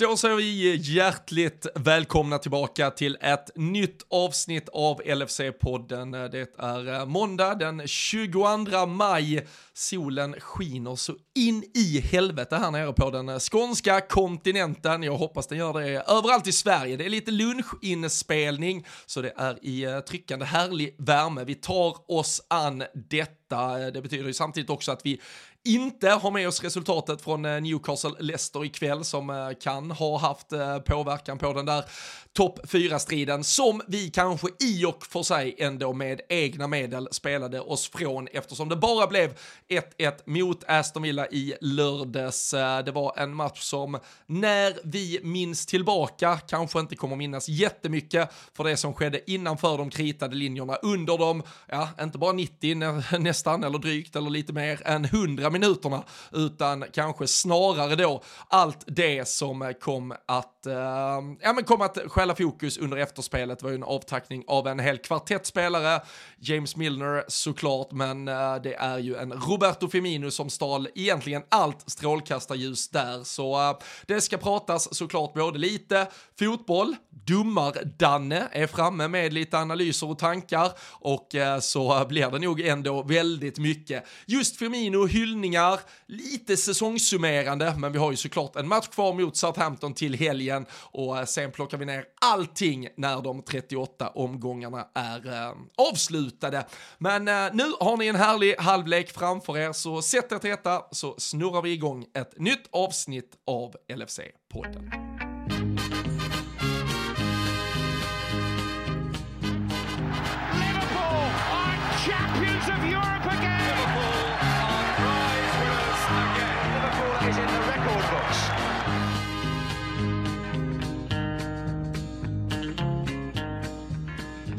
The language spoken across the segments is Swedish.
Då säger vi hjärtligt välkomna tillbaka till ett nytt avsnitt av LFC-podden. Det är eh, måndag den 22 maj. Solen skiner så in i helvete här nere på den eh, skånska kontinenten. Jag hoppas den gör det överallt i Sverige. Det är lite lunchinspelning, så det är i eh, tryckande härlig värme. Vi tar oss an detta. Det betyder ju samtidigt också att vi inte har med oss resultatet från eh, Newcastle-Leicester ikväll som eh, kan ha haft eh, påverkan på den där topp 4-striden som vi kanske i och för sig ändå med egna medel spelade oss från eftersom det bara blev 1-1 mot Aston Villa i lördags. Det var en match som när vi minns tillbaka kanske inte kommer minnas jättemycket för det som skedde innanför de kritade linjerna under dem, ja, inte bara 90 nästan eller drygt eller lite mer än 100 minuterna utan kanske snarare då allt det som eh, kom att, uh, ja men kom att stjäla fokus under efterspelet det var ju en avtackning av en hel kvartettspelare. James Milner såklart, men uh, det är ju en Roberto Firmino som stal egentligen allt strålkastarljus där. Så uh, det ska pratas såklart både lite fotboll, Dummar-Danne är framme med lite analyser och tankar och så blir det nog ändå väldigt mycket just Firmino, hyllningar, lite säsongssummerande, men vi har ju såklart en match kvar mot Southampton till helgen och eh, sen plockar vi ner allting när de 38 omgångarna är eh, avslutade. Men eh, nu har ni en härlig halvlek framför er, så sätt er till detta så snurrar vi igång ett nytt avsnitt av LFC-podden.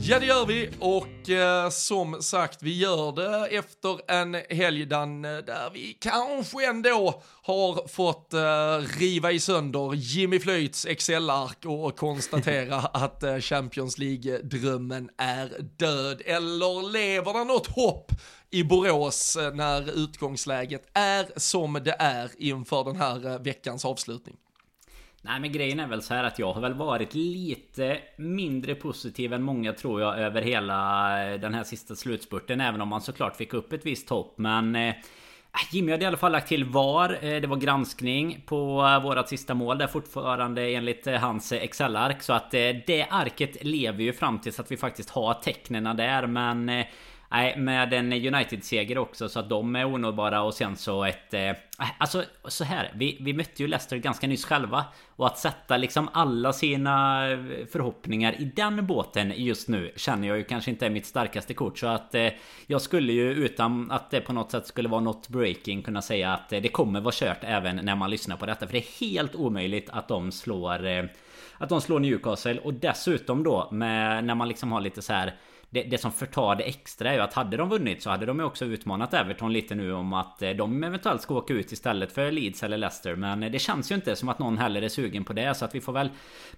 Ja, det gör vi och eh, som sagt, vi gör det efter en helg där vi kanske ändå har fått eh, riva i sönder Jimmy Flöjts Excel-ark och konstatera att eh, Champions League-drömmen är död. Eller lever det något hopp i Borås eh, när utgångsläget är som det är inför den här eh, veckans avslutning? Nej men grejen är väl så här att jag har väl varit lite mindre positiv än många tror jag över hela eh, den här sista slutspurten. Även om man såklart fick upp ett visst hopp. Men eh, äh, Jimmy hade i alla fall lagt till VAR. Eh, det var granskning på eh, vårat sista mål där fortfarande enligt hans Excel-ark. Så att det arket lever ju fram tills att vi faktiskt har tecknena där. Men Nej, med en United-seger också så att de är onåbara och sen så ett... Eh, alltså så här, vi, vi mötte ju Leicester ganska nyss själva. Och att sätta liksom alla sina eh, förhoppningar i den båten just nu känner jag ju kanske inte är mitt starkaste kort. Så att eh, jag skulle ju utan att det på något sätt skulle vara något breaking kunna säga att eh, det kommer vara kört även när man lyssnar på detta. För det är helt omöjligt att de slår... Eh, att de slår Newcastle och dessutom då med när man liksom har lite så här det, det som förtar det extra är ju att hade de vunnit så hade de ju också utmanat Everton lite nu om att eh, de eventuellt ska åka ut istället för Leeds eller Leicester. Men eh, det känns ju inte som att någon heller är sugen på det. Så att vi får väl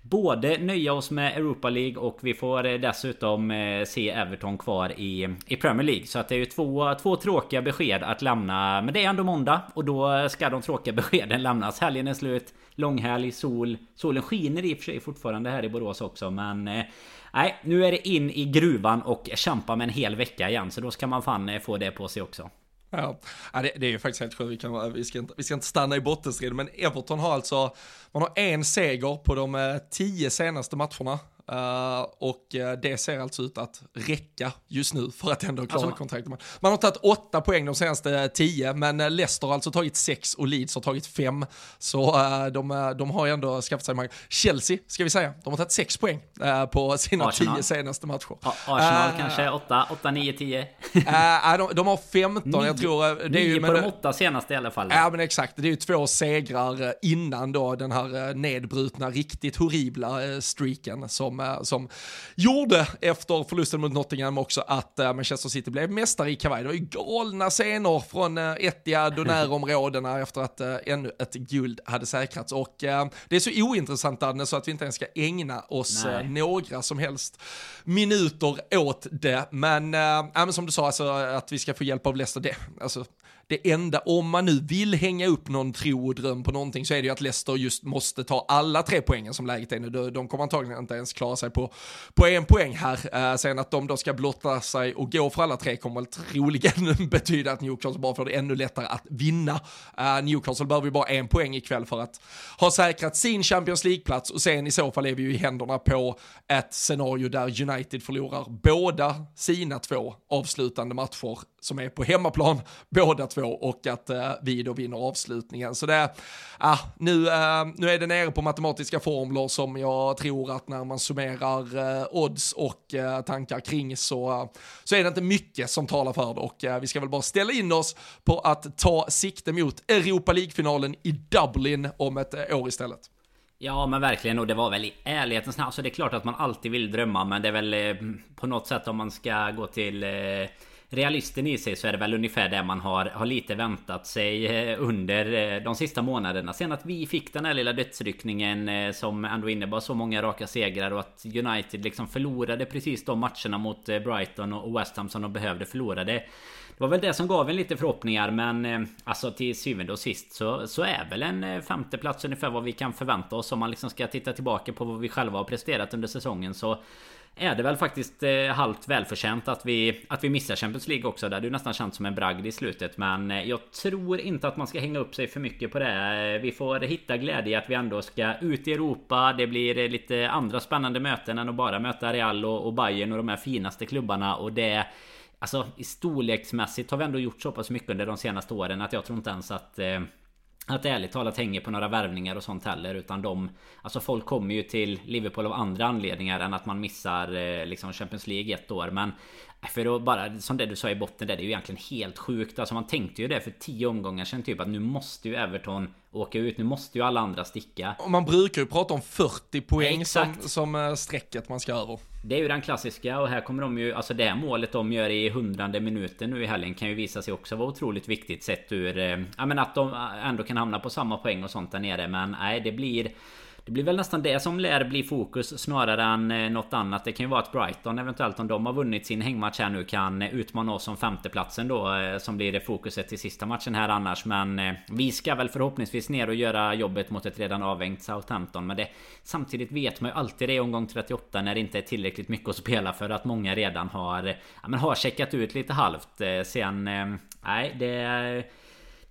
både nöja oss med Europa League och vi får eh, dessutom se Everton kvar i, i Premier League. Så att det är ju två, två tråkiga besked att lämna. Men det är ändå måndag och då ska de tråkiga beskeden lämnas. Helgen är slut. Långhelg, sol. Solen skiner i och för sig fortfarande här i Borås också men Nej, nu är det in i gruvan och kämpa med en hel vecka igen. Så då ska man fan eh, få det på sig också. Ja, det, det är ju faktiskt helt sjukt. Vi, eh, vi, ska inte, vi ska inte stanna i bottenstriden, men Everton har alltså, man har en seger på de eh, tio senaste matcherna. Uh, och uh, det ser alltså ut att räcka just nu för att ändå klara alltså, kontraktet. Man, man har tagit åtta poäng de senaste tio, men uh, Leicester har alltså tagit sex och Leeds har tagit fem. Så de, de har ju ändå skaffat sig många. Chelsea, ska vi säga, de har tagit sex poäng på sina Arsenal. tio senaste matcher. A Arsenal kanske åtta, åtta, nio, tio? de, de har femton, jag tror. Det är ju, på de åtta senaste i alla fall. Ja, men exakt. Det är ju två segrar innan då den här nedbrutna, riktigt horribla streaken som som, som gjorde efter förlusten mot Nottingham också att uh, Manchester City blev mästare i kavaj. Det var ju galna scener från uh, Etihad och närområdena efter att ännu ett guld hade säkrats. Och det är så ointressant Danne så att vi inte ens ska ägna oss några som helst minuter åt det. Men, äh, men som du sa, alltså, att vi ska få hjälp av Leicester, det, alltså, det enda, om man nu vill hänga upp någon tro och dröm på någonting så är det ju att Leicester just måste ta alla tre poängen som läget är nu. De, de kommer antagligen inte ens klara sig på, på en poäng här. Eh, sen att de då ska blotta sig och gå för alla tre kommer väl troligen betyda att Newcastle bara får det ännu lättare att vinna. Eh, Newcastle behöver ju bara en poäng ikväll för att ha säkrat sin Champions League-plats och sen i så fall är vi ju i händerna på ett scenario där United förlorar båda sina två avslutande matcher som är på hemmaplan båda två och att eh, vi då vinner avslutningen. Så det, ah, nu, eh, nu är det nere på matematiska formler som jag tror att när man summerar eh, odds och eh, tankar kring så, eh, så är det inte mycket som talar för det och eh, vi ska väl bara ställa in oss på att ta sikte mot Europa League-finalen i Dublin om ett år istället. Ja men verkligen och det var väl i ärlighetens namn. Alltså det är klart att man alltid vill drömma men det är väl eh, på något sätt om man ska gå till eh, realisten i sig så är det väl ungefär det man har, har lite väntat sig eh, under eh, de sista månaderna. Sen att vi fick den här lilla dödsryckningen eh, som ändå innebar så många raka segrar och att United liksom förlorade precis de matcherna mot Brighton och West Ham som de behövde förlora. Det, det var väl det som gav en lite förhoppningar men alltså till syvende och sist så, så är väl en femteplats ungefär vad vi kan förvänta oss om man liksom ska titta tillbaka på vad vi själva har presterat under säsongen så är det väl faktiskt eh, halvt välförtjänt att vi, att vi missar Champions League också. Det hade ju nästan känts som en bragd i slutet. Men eh, jag tror inte att man ska hänga upp sig för mycket på det. Eh, vi får hitta glädje i att vi ändå ska ut i Europa. Det blir eh, lite andra spännande möten än att bara möta Real och, och Bayern och de här finaste klubbarna. Och det... Alltså storleksmässigt har vi ändå gjort så pass mycket under de senaste åren att jag tror inte ens att... Eh, att ärligt talat hänger på några värvningar och sånt heller utan de Alltså folk kommer ju till Liverpool av andra anledningar än att man missar eh, liksom Champions League ett år. Men för att bara som det du sa i botten där det är ju egentligen helt sjukt Alltså man tänkte ju det för tio omgångar sedan typ att nu måste ju Everton åka ut. Nu måste ju alla andra sticka. Och man brukar ju prata om 40 poäng som, som eh, strecket man ska över. Det är ju den klassiska och här kommer de ju, alltså det målet de gör i hundrade minuten nu i helgen kan ju visa sig också vara otroligt viktigt sett ur, eh, ja men att de ändå kan hamna på samma poäng och sånt där nere men nej det blir det blir väl nästan det som lär bli fokus snarare än eh, något annat. Det kan ju vara att Brighton eventuellt om de har vunnit sin hängmatch här nu kan eh, utmana oss om femteplatsen då. Eh, som blir det fokuset till sista matchen här annars. Men vi ska väl förhoppningsvis ner och göra jobbet mot ett redan avhängt Southampton. Men det, samtidigt vet man ju alltid det i omgång 38 när det inte är tillräckligt mycket att spela för att många redan har, ja, men har checkat ut lite halvt. Sen, nej det...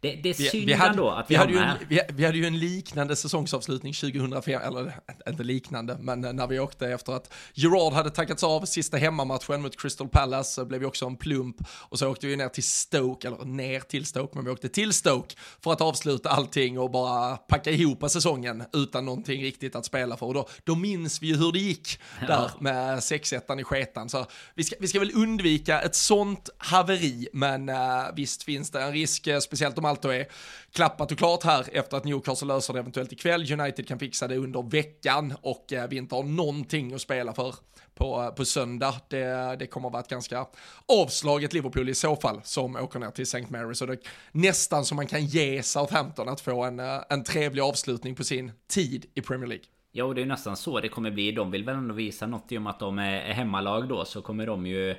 Det, det är synd vi, hade, ändå att vi, vi hade ju en, vi, vi, hade ju en liknande säsongsavslutning 2005, eller inte liknande, men när vi åkte efter att Gerard hade tackats av sista hemmamatchen mot Crystal Palace, så blev vi också en plump och så åkte vi ner till Stoke, eller ner till Stoke, men vi åkte till Stoke för att avsluta allting och bara packa ihop säsongen utan någonting riktigt att spela för. Och då, då minns vi ju hur det gick ja. där med 6-1 i sketan. Så vi ska, vi ska väl undvika ett sånt haveri, men uh, visst finns det en risk, eh, speciellt om allt då är klappat och klart här efter att Newcastle löser det eventuellt ikväll. United kan fixa det under veckan och eh, vi inte har någonting att spela för på, eh, på söndag. Det, det kommer att vara ett ganska avslaget Liverpool i så fall som åker ner till St. Mary. Så det är nästan som man kan ge Southampton att få en, eh, en trevlig avslutning på sin tid i Premier League. Ja, och det är nästan så det kommer bli. De vill väl ändå visa något i och med att de är hemmalag då så kommer de ju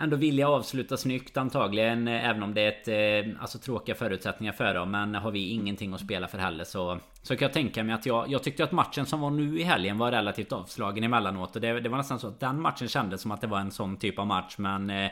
ändå vilja avsluta snyggt antagligen. Även om det är ett, eh, alltså tråkiga förutsättningar för dem. Men har vi ingenting att spela för heller så... Så kan jag tänka mig att jag, jag tyckte att matchen som var nu i helgen var relativt avslagen emellanåt. Och det, det var nästan så att den matchen kändes som att det var en sån typ av match. Men... Eh,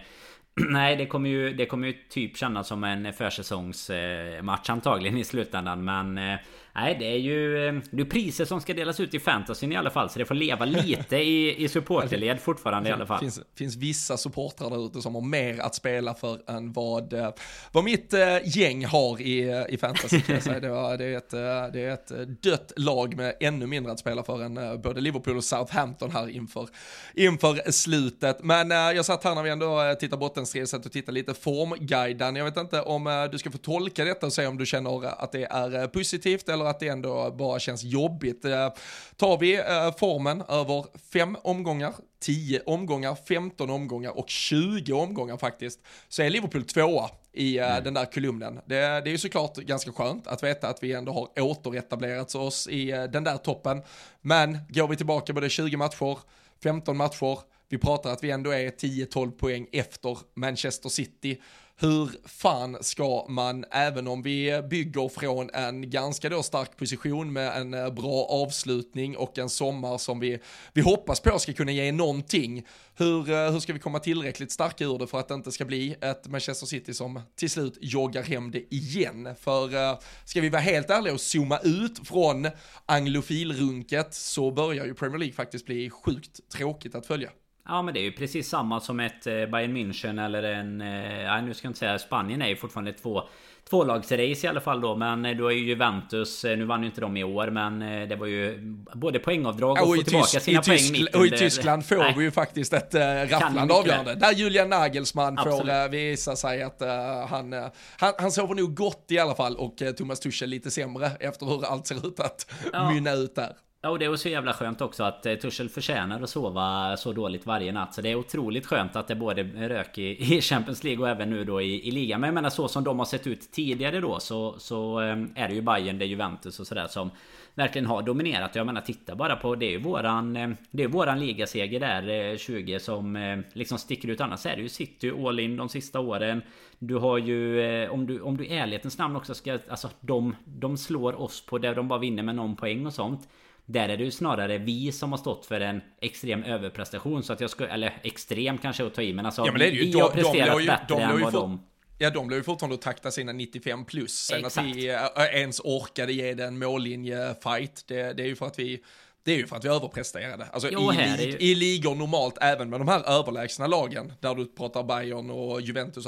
nej, det kommer ju, det kommer ju typ kännas som en försäsongsmatch eh, antagligen i slutändan. Men... Eh, Nej det är ju eh, Det är priser som ska delas ut i fantasyn i alla fall Så det får leva lite i, i supporterled fortfarande i alla fall Det finns, finns vissa supportrar där ute som har mer att spela för än vad, eh, vad mitt äh, gäng har i, i fantasy kan jag säga. Det, var, det, är ett, det är ett dött lag med ännu mindre att spela för än både Liverpool och Southampton här inför, inför slutet. Men jag satt här när vi ändå tittar bottenstrid och tittar lite formguiden. Jag vet inte om du ska få tolka detta och se om du känner att det är positivt eller att det ändå bara känns jobbigt. Eh, tar vi eh, formen över fem omgångar, 10 omgångar, 15 omgångar och 20 omgångar faktiskt, så är Liverpool tvåa i uh, mm. den där kolumnen. Det, det är ju såklart ganska skönt att veta att vi ändå har återetablerat oss i den där toppen. Men går vi tillbaka både 20 matcher, 15 matcher, vi pratar att vi ändå är 10-12 poäng efter Manchester City, hur fan ska man, även om vi bygger från en ganska då stark position med en eh, bra avslutning och en sommar som vi, vi hoppas på ska kunna ge någonting, hur, eh, hur ska vi komma tillräckligt starka ur det för att det inte ska bli ett Manchester City som till slut joggar hem det igen? För eh, ska vi vara helt ärliga och zooma ut från anglofilrunket så börjar ju Premier League faktiskt bli sjukt tråkigt att följa. Ja men det är ju precis samma som ett eh, Bayern München eller en... Nej nu ska jag inte säga Spanien är ju fortfarande två tvålagsrace i alla fall då. Men eh, då är ju Juventus, eh, nu vann ju inte de i år, men eh, det var ju både poängavdrag och, och få tillbaka Tysk, sina poäng mitt Och i Tyskland får nej. vi ju faktiskt ett äh, rafflande avgörande. Där Julian Nagelsmann Absolut. får äh, visa sig att äh, han, äh, han, han sover nog gott i alla fall och äh, Thomas Tuchel lite sämre efter hur allt ser ut att ja. mynna ut där. Ja och det är så jävla skönt också att eh, Tuchel förtjänar att sova så dåligt varje natt. Så det är otroligt skönt att det både rök i, i Champions League och även nu då i, i ligan. Men jag menar så som de har sett ut tidigare då så, så eh, är det ju Bayern, det är Juventus och sådär som verkligen har dominerat. Jag menar titta bara på det är ju våran eh, Det är våran ligaseger där 20 som liksom sticker ut. Annars är det ju City all in de sista åren. Du har ju om du, om du i ärlighetens namn också ska Alltså de, de slår oss på det de bara vinner med någon poäng och sånt. Där är det ju snarare vi som har stått för en extrem överprestation. Så att jag skulle, eller extrem kanske att ta i, men alltså ja, men det är ju. vi har presterat de, de, bättre de, än vad de... Ja, de blev ju fortfarande att takta sina 95 plus. Sen Exakt. att vi ens orkade ge den mållinje-fight, det, det är ju för att vi det är ju för att vi överpresterade. Alltså jo, i, lig, ju... i ligor normalt, även med de här överlägsna lagen, där du pratar Bayern och Juventus,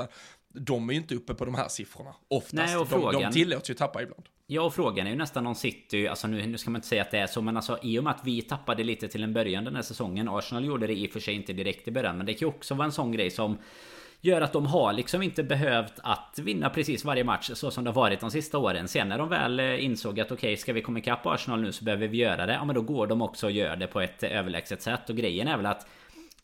de är ju inte uppe på de här siffrorna. Oftast. Nej, och frågan... de, de tillåts ju tappa ibland. Ja, och frågan är ju nästan om City, alltså nu, nu ska man inte säga att det är så, men alltså i och med att vi tappade lite till en början den här säsongen. Arsenal gjorde det i och för sig inte direkt i början, men det kan ju också vara en sån grej som Gör att de har liksom inte behövt att vinna precis varje match så som det har varit de sista åren. Sen när de väl eh, insåg att okej, okay, ska vi komma ikapp Arsenal nu så behöver vi göra det. Ja, men då går de också och gör det på ett överlägset sätt. Och grejen är väl att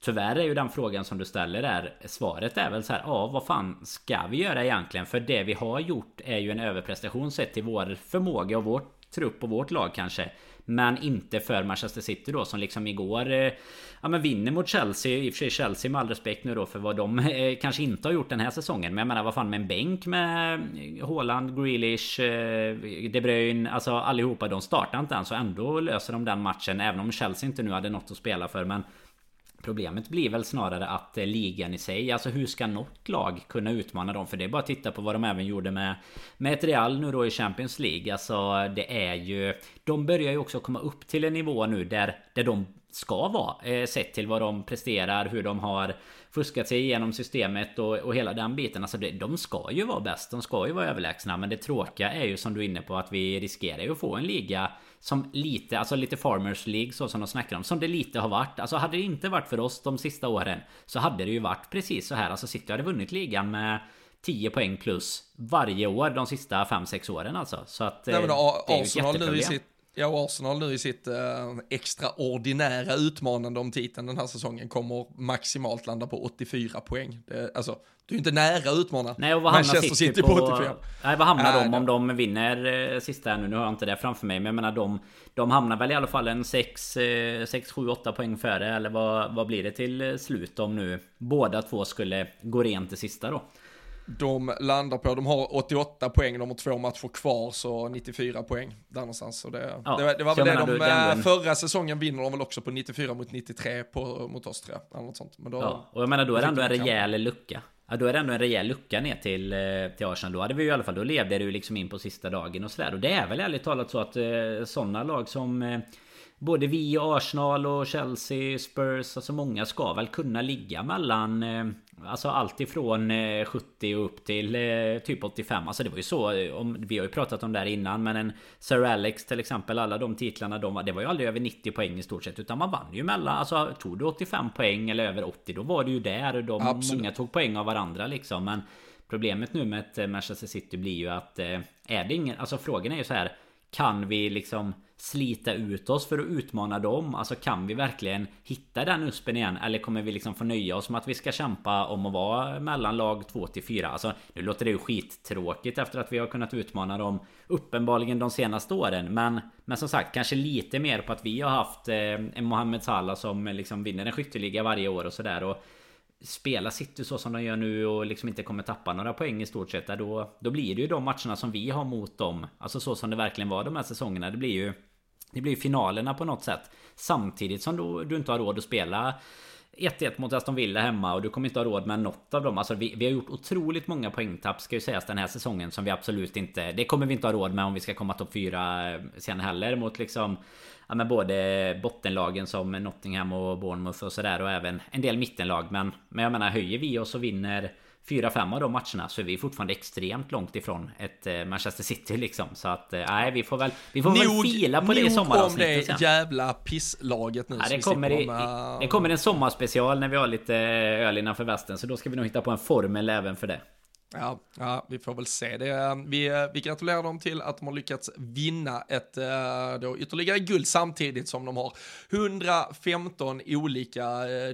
Tyvärr är ju den frågan som du ställer där Svaret är väl så här, ja vad fan ska vi göra egentligen? För det vi har gjort är ju en överprestation sett till vår förmåga och vårt trupp och vårt lag kanske. Men inte för Manchester City då som liksom igår eh, Ja men vinner mot Chelsea. I och för sig Chelsea med all respekt nu då för vad de eh, kanske inte har gjort den här säsongen. Men jag menar vad fan med en bänk med Haaland, Grealish, eh, De Bruyne Alltså allihopa de startar inte ens och ändå löser de den matchen. Även om Chelsea inte nu hade något att spela för men Problemet blir väl snarare att eh, ligan i sig, alltså hur ska något lag kunna utmana dem? För det är bara att titta på vad de även gjorde med Med ett Real nu då i Champions League Alltså det är ju De börjar ju också komma upp till en nivå nu där, där de ska vara eh, Sett till vad de presterar, hur de har fuskat sig igenom systemet och, och hela den biten. Alltså det, de ska ju vara bäst, de ska ju vara överlägsna. Men det tråkiga är ju som du är inne på att vi riskerar ju att få en liga som lite, alltså lite Farmers League så som de snackar om. Som det lite har varit. Alltså hade det inte varit för oss de sista åren. Så hade det ju varit precis så här. Alltså City hade vunnit ligan med 10 poäng plus varje år de sista 5-6 åren alltså. Så att Nej, men, eh, det är jätteproblem. Nu i sitt Ja, Arsenal nu i sitt eh, extraordinära utmanande om titeln den här säsongen kommer maximalt landa på 84 poäng. Det, alltså, du är inte nära att utmana Nej, och vad Manchester City, City på, på 85. Nej, vad hamnar äh, de om de vinner eh, sista här nu? Nu har jag inte det framför mig, men jag menar de, de hamnar väl i alla fall en 6, eh, 6 7, 8 poäng före. Eller vad, vad blir det till slut om nu båda två skulle gå rent i sista då? De landar på, de har 88 poäng, de har två matcher kvar, så 94 poäng där någonstans. Så det, ja, det, det var väl det de, du, förra säsongen vinner de väl också på 94 mot 93 på, mot oss tror jag. Något sånt. Men då, ja, och jag menar då är det ändå en rejäl lucka. Ja, då är det ändå en rejäl lucka ner till, eh, till Arsenal. Då hade vi ju i alla fall, då levde ju liksom in på sista dagen och sådär. Och det är väl ärligt talat så att eh, sådana lag som eh, både vi, Arsenal och Chelsea, Spurs, alltså många ska väl kunna ligga mellan eh, Alltså allt ifrån 70 eh, och upp till eh, typ 85 Alltså det var ju så om, Vi har ju pratat om det här innan Men en Sir Alex till exempel Alla de titlarna de, Det var ju aldrig över 90 poäng i stort sett Utan man vann ju mellan Alltså tog du 85 poäng eller över 80 Då var det ju där de, Absolut. Många tog poäng av varandra liksom Men Problemet nu med ett Manchester City blir ju att Är det ingen Alltså frågan är ju så här Kan vi liksom slita ut oss för att utmana dem? Alltså kan vi verkligen hitta den uspen igen? Eller kommer vi liksom få nöja oss med att vi ska kämpa om att vara mellan lag 2 till 4? Alltså nu låter det ju skittråkigt efter att vi har kunnat utmana dem uppenbarligen de senaste åren. Men, men som sagt kanske lite mer på att vi har haft eh, en Mohamed Salah som liksom vinner en skytteliga varje år och sådär. Spela City så som de gör nu och liksom inte kommer tappa några poäng i stort sett då, då blir det ju de matcherna som vi har mot dem. Alltså så som det verkligen var de här säsongerna. Det blir ju Det blir finalerna på något sätt. Samtidigt som du, du inte har råd att spela 1-1 mot Aston Villa hemma och du kommer inte ha råd med något av dem. Alltså vi, vi har gjort otroligt många poängtapp ska ju sägas den här säsongen som vi absolut inte... Det kommer vi inte ha råd med om vi ska komma topp 4 eh, sen heller mot liksom... Ja men både bottenlagen som Nottingham och Bournemouth och sådär och även en del mittenlag. Men, men jag menar höjer vi oss och vinner 4-5 av de matcherna så är vi fortfarande extremt långt ifrån ett eh, Manchester City liksom. Så att eh, nej, vi får väl, vi får nog, väl fila på det i sommaravsnittet om det jävla pisslaget nu. Ja, det, kommer i, med... det kommer en sommarspecial när vi har lite öl innanför västen. Så då ska vi nog hitta på en formel även för det. Ja, ja, vi får väl se det. Eh, vi, eh, vi gratulerar dem till att de har lyckats vinna ett eh, då, ytterligare guld samtidigt som de har 115 olika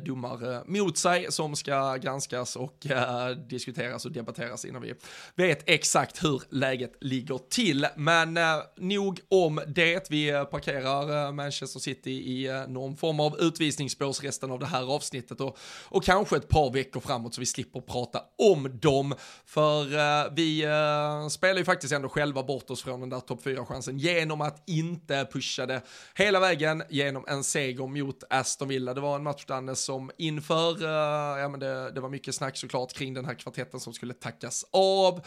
domar mot sig som ska granskas och äh, diskuteras och debatteras innan vi vet exakt hur läget ligger till. Men nog om det. Vi parkerar Manchester City i någon form av utvisningsspårs resten av det här avsnittet och, och kanske ett par veckor framåt så vi slipper prata om dem. För uh, vi uh, spelar ju faktiskt ändå själva bort oss från den där topp 4-chansen genom att inte pusha det hela vägen genom en seger mot Aston Villa. Det var en match Danne som inför, uh, ja men det, det, var mycket snack såklart kring den här kvartetten som skulle tackas av.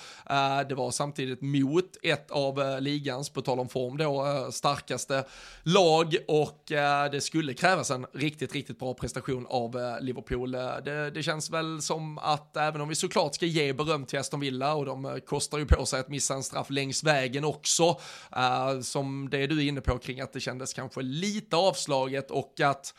det var samtidigt mot ett av ligans, på tal om form då, starkaste lag och det skulle krävas en riktigt, riktigt bra prestation av Liverpool. Det, det känns väl som att även om vi såklart ska ge beröm till till Aston Villa och de eh, kostar ju på sig att missa en straff längs vägen också. Uh, som det du är inne på kring att det kändes kanske lite avslaget och att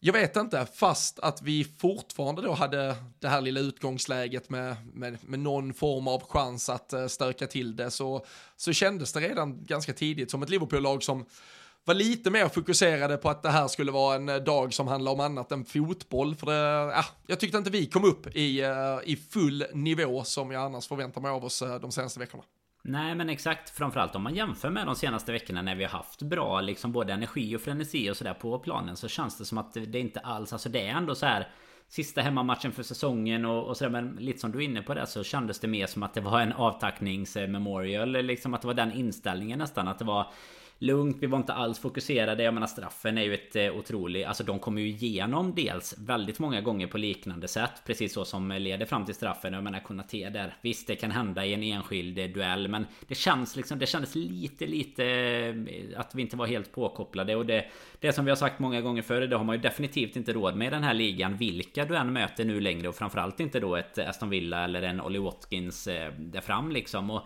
jag vet inte, fast att vi fortfarande då hade det här lilla utgångsläget med, med, med någon form av chans att eh, stöka till det så, så kändes det redan ganska tidigt som ett Liverpool-lag som var lite mer fokuserade på att det här skulle vara en eh, dag som handlar om annat än fotboll. För det, ja, jag tyckte inte vi kom upp i, eh, i full nivå som jag annars förväntar mig av oss eh, de senaste veckorna. Nej men exakt Framförallt om man jämför med de senaste veckorna när vi har haft bra liksom både energi och frenesi och sådär på planen Så känns det som att det inte alls Alltså det är ändå så här Sista hemmamatchen för säsongen och, och sådär Men lite som du är inne på det så kändes det mer som att det var en avtackningsmemorial Liksom att det var den inställningen nästan att det var lugnt. Vi var inte alls fokuserade. Jag menar straffen är ju ett eh, otroligt... Alltså de kommer ju igenom dels väldigt många gånger på liknande sätt. Precis så som leder fram till straffen. Jag menar Konate där. Visst det kan hända i en enskild eh, duell. Men det känns liksom... Det kändes lite lite... Eh, att vi inte var helt påkopplade. Och det... Det som vi har sagt många gånger förr. Det har man ju definitivt inte råd med i den här ligan. Vilka du än möter nu längre. Och framförallt inte då ett Aston Villa eller en Ollie Watkins där fram liksom. Och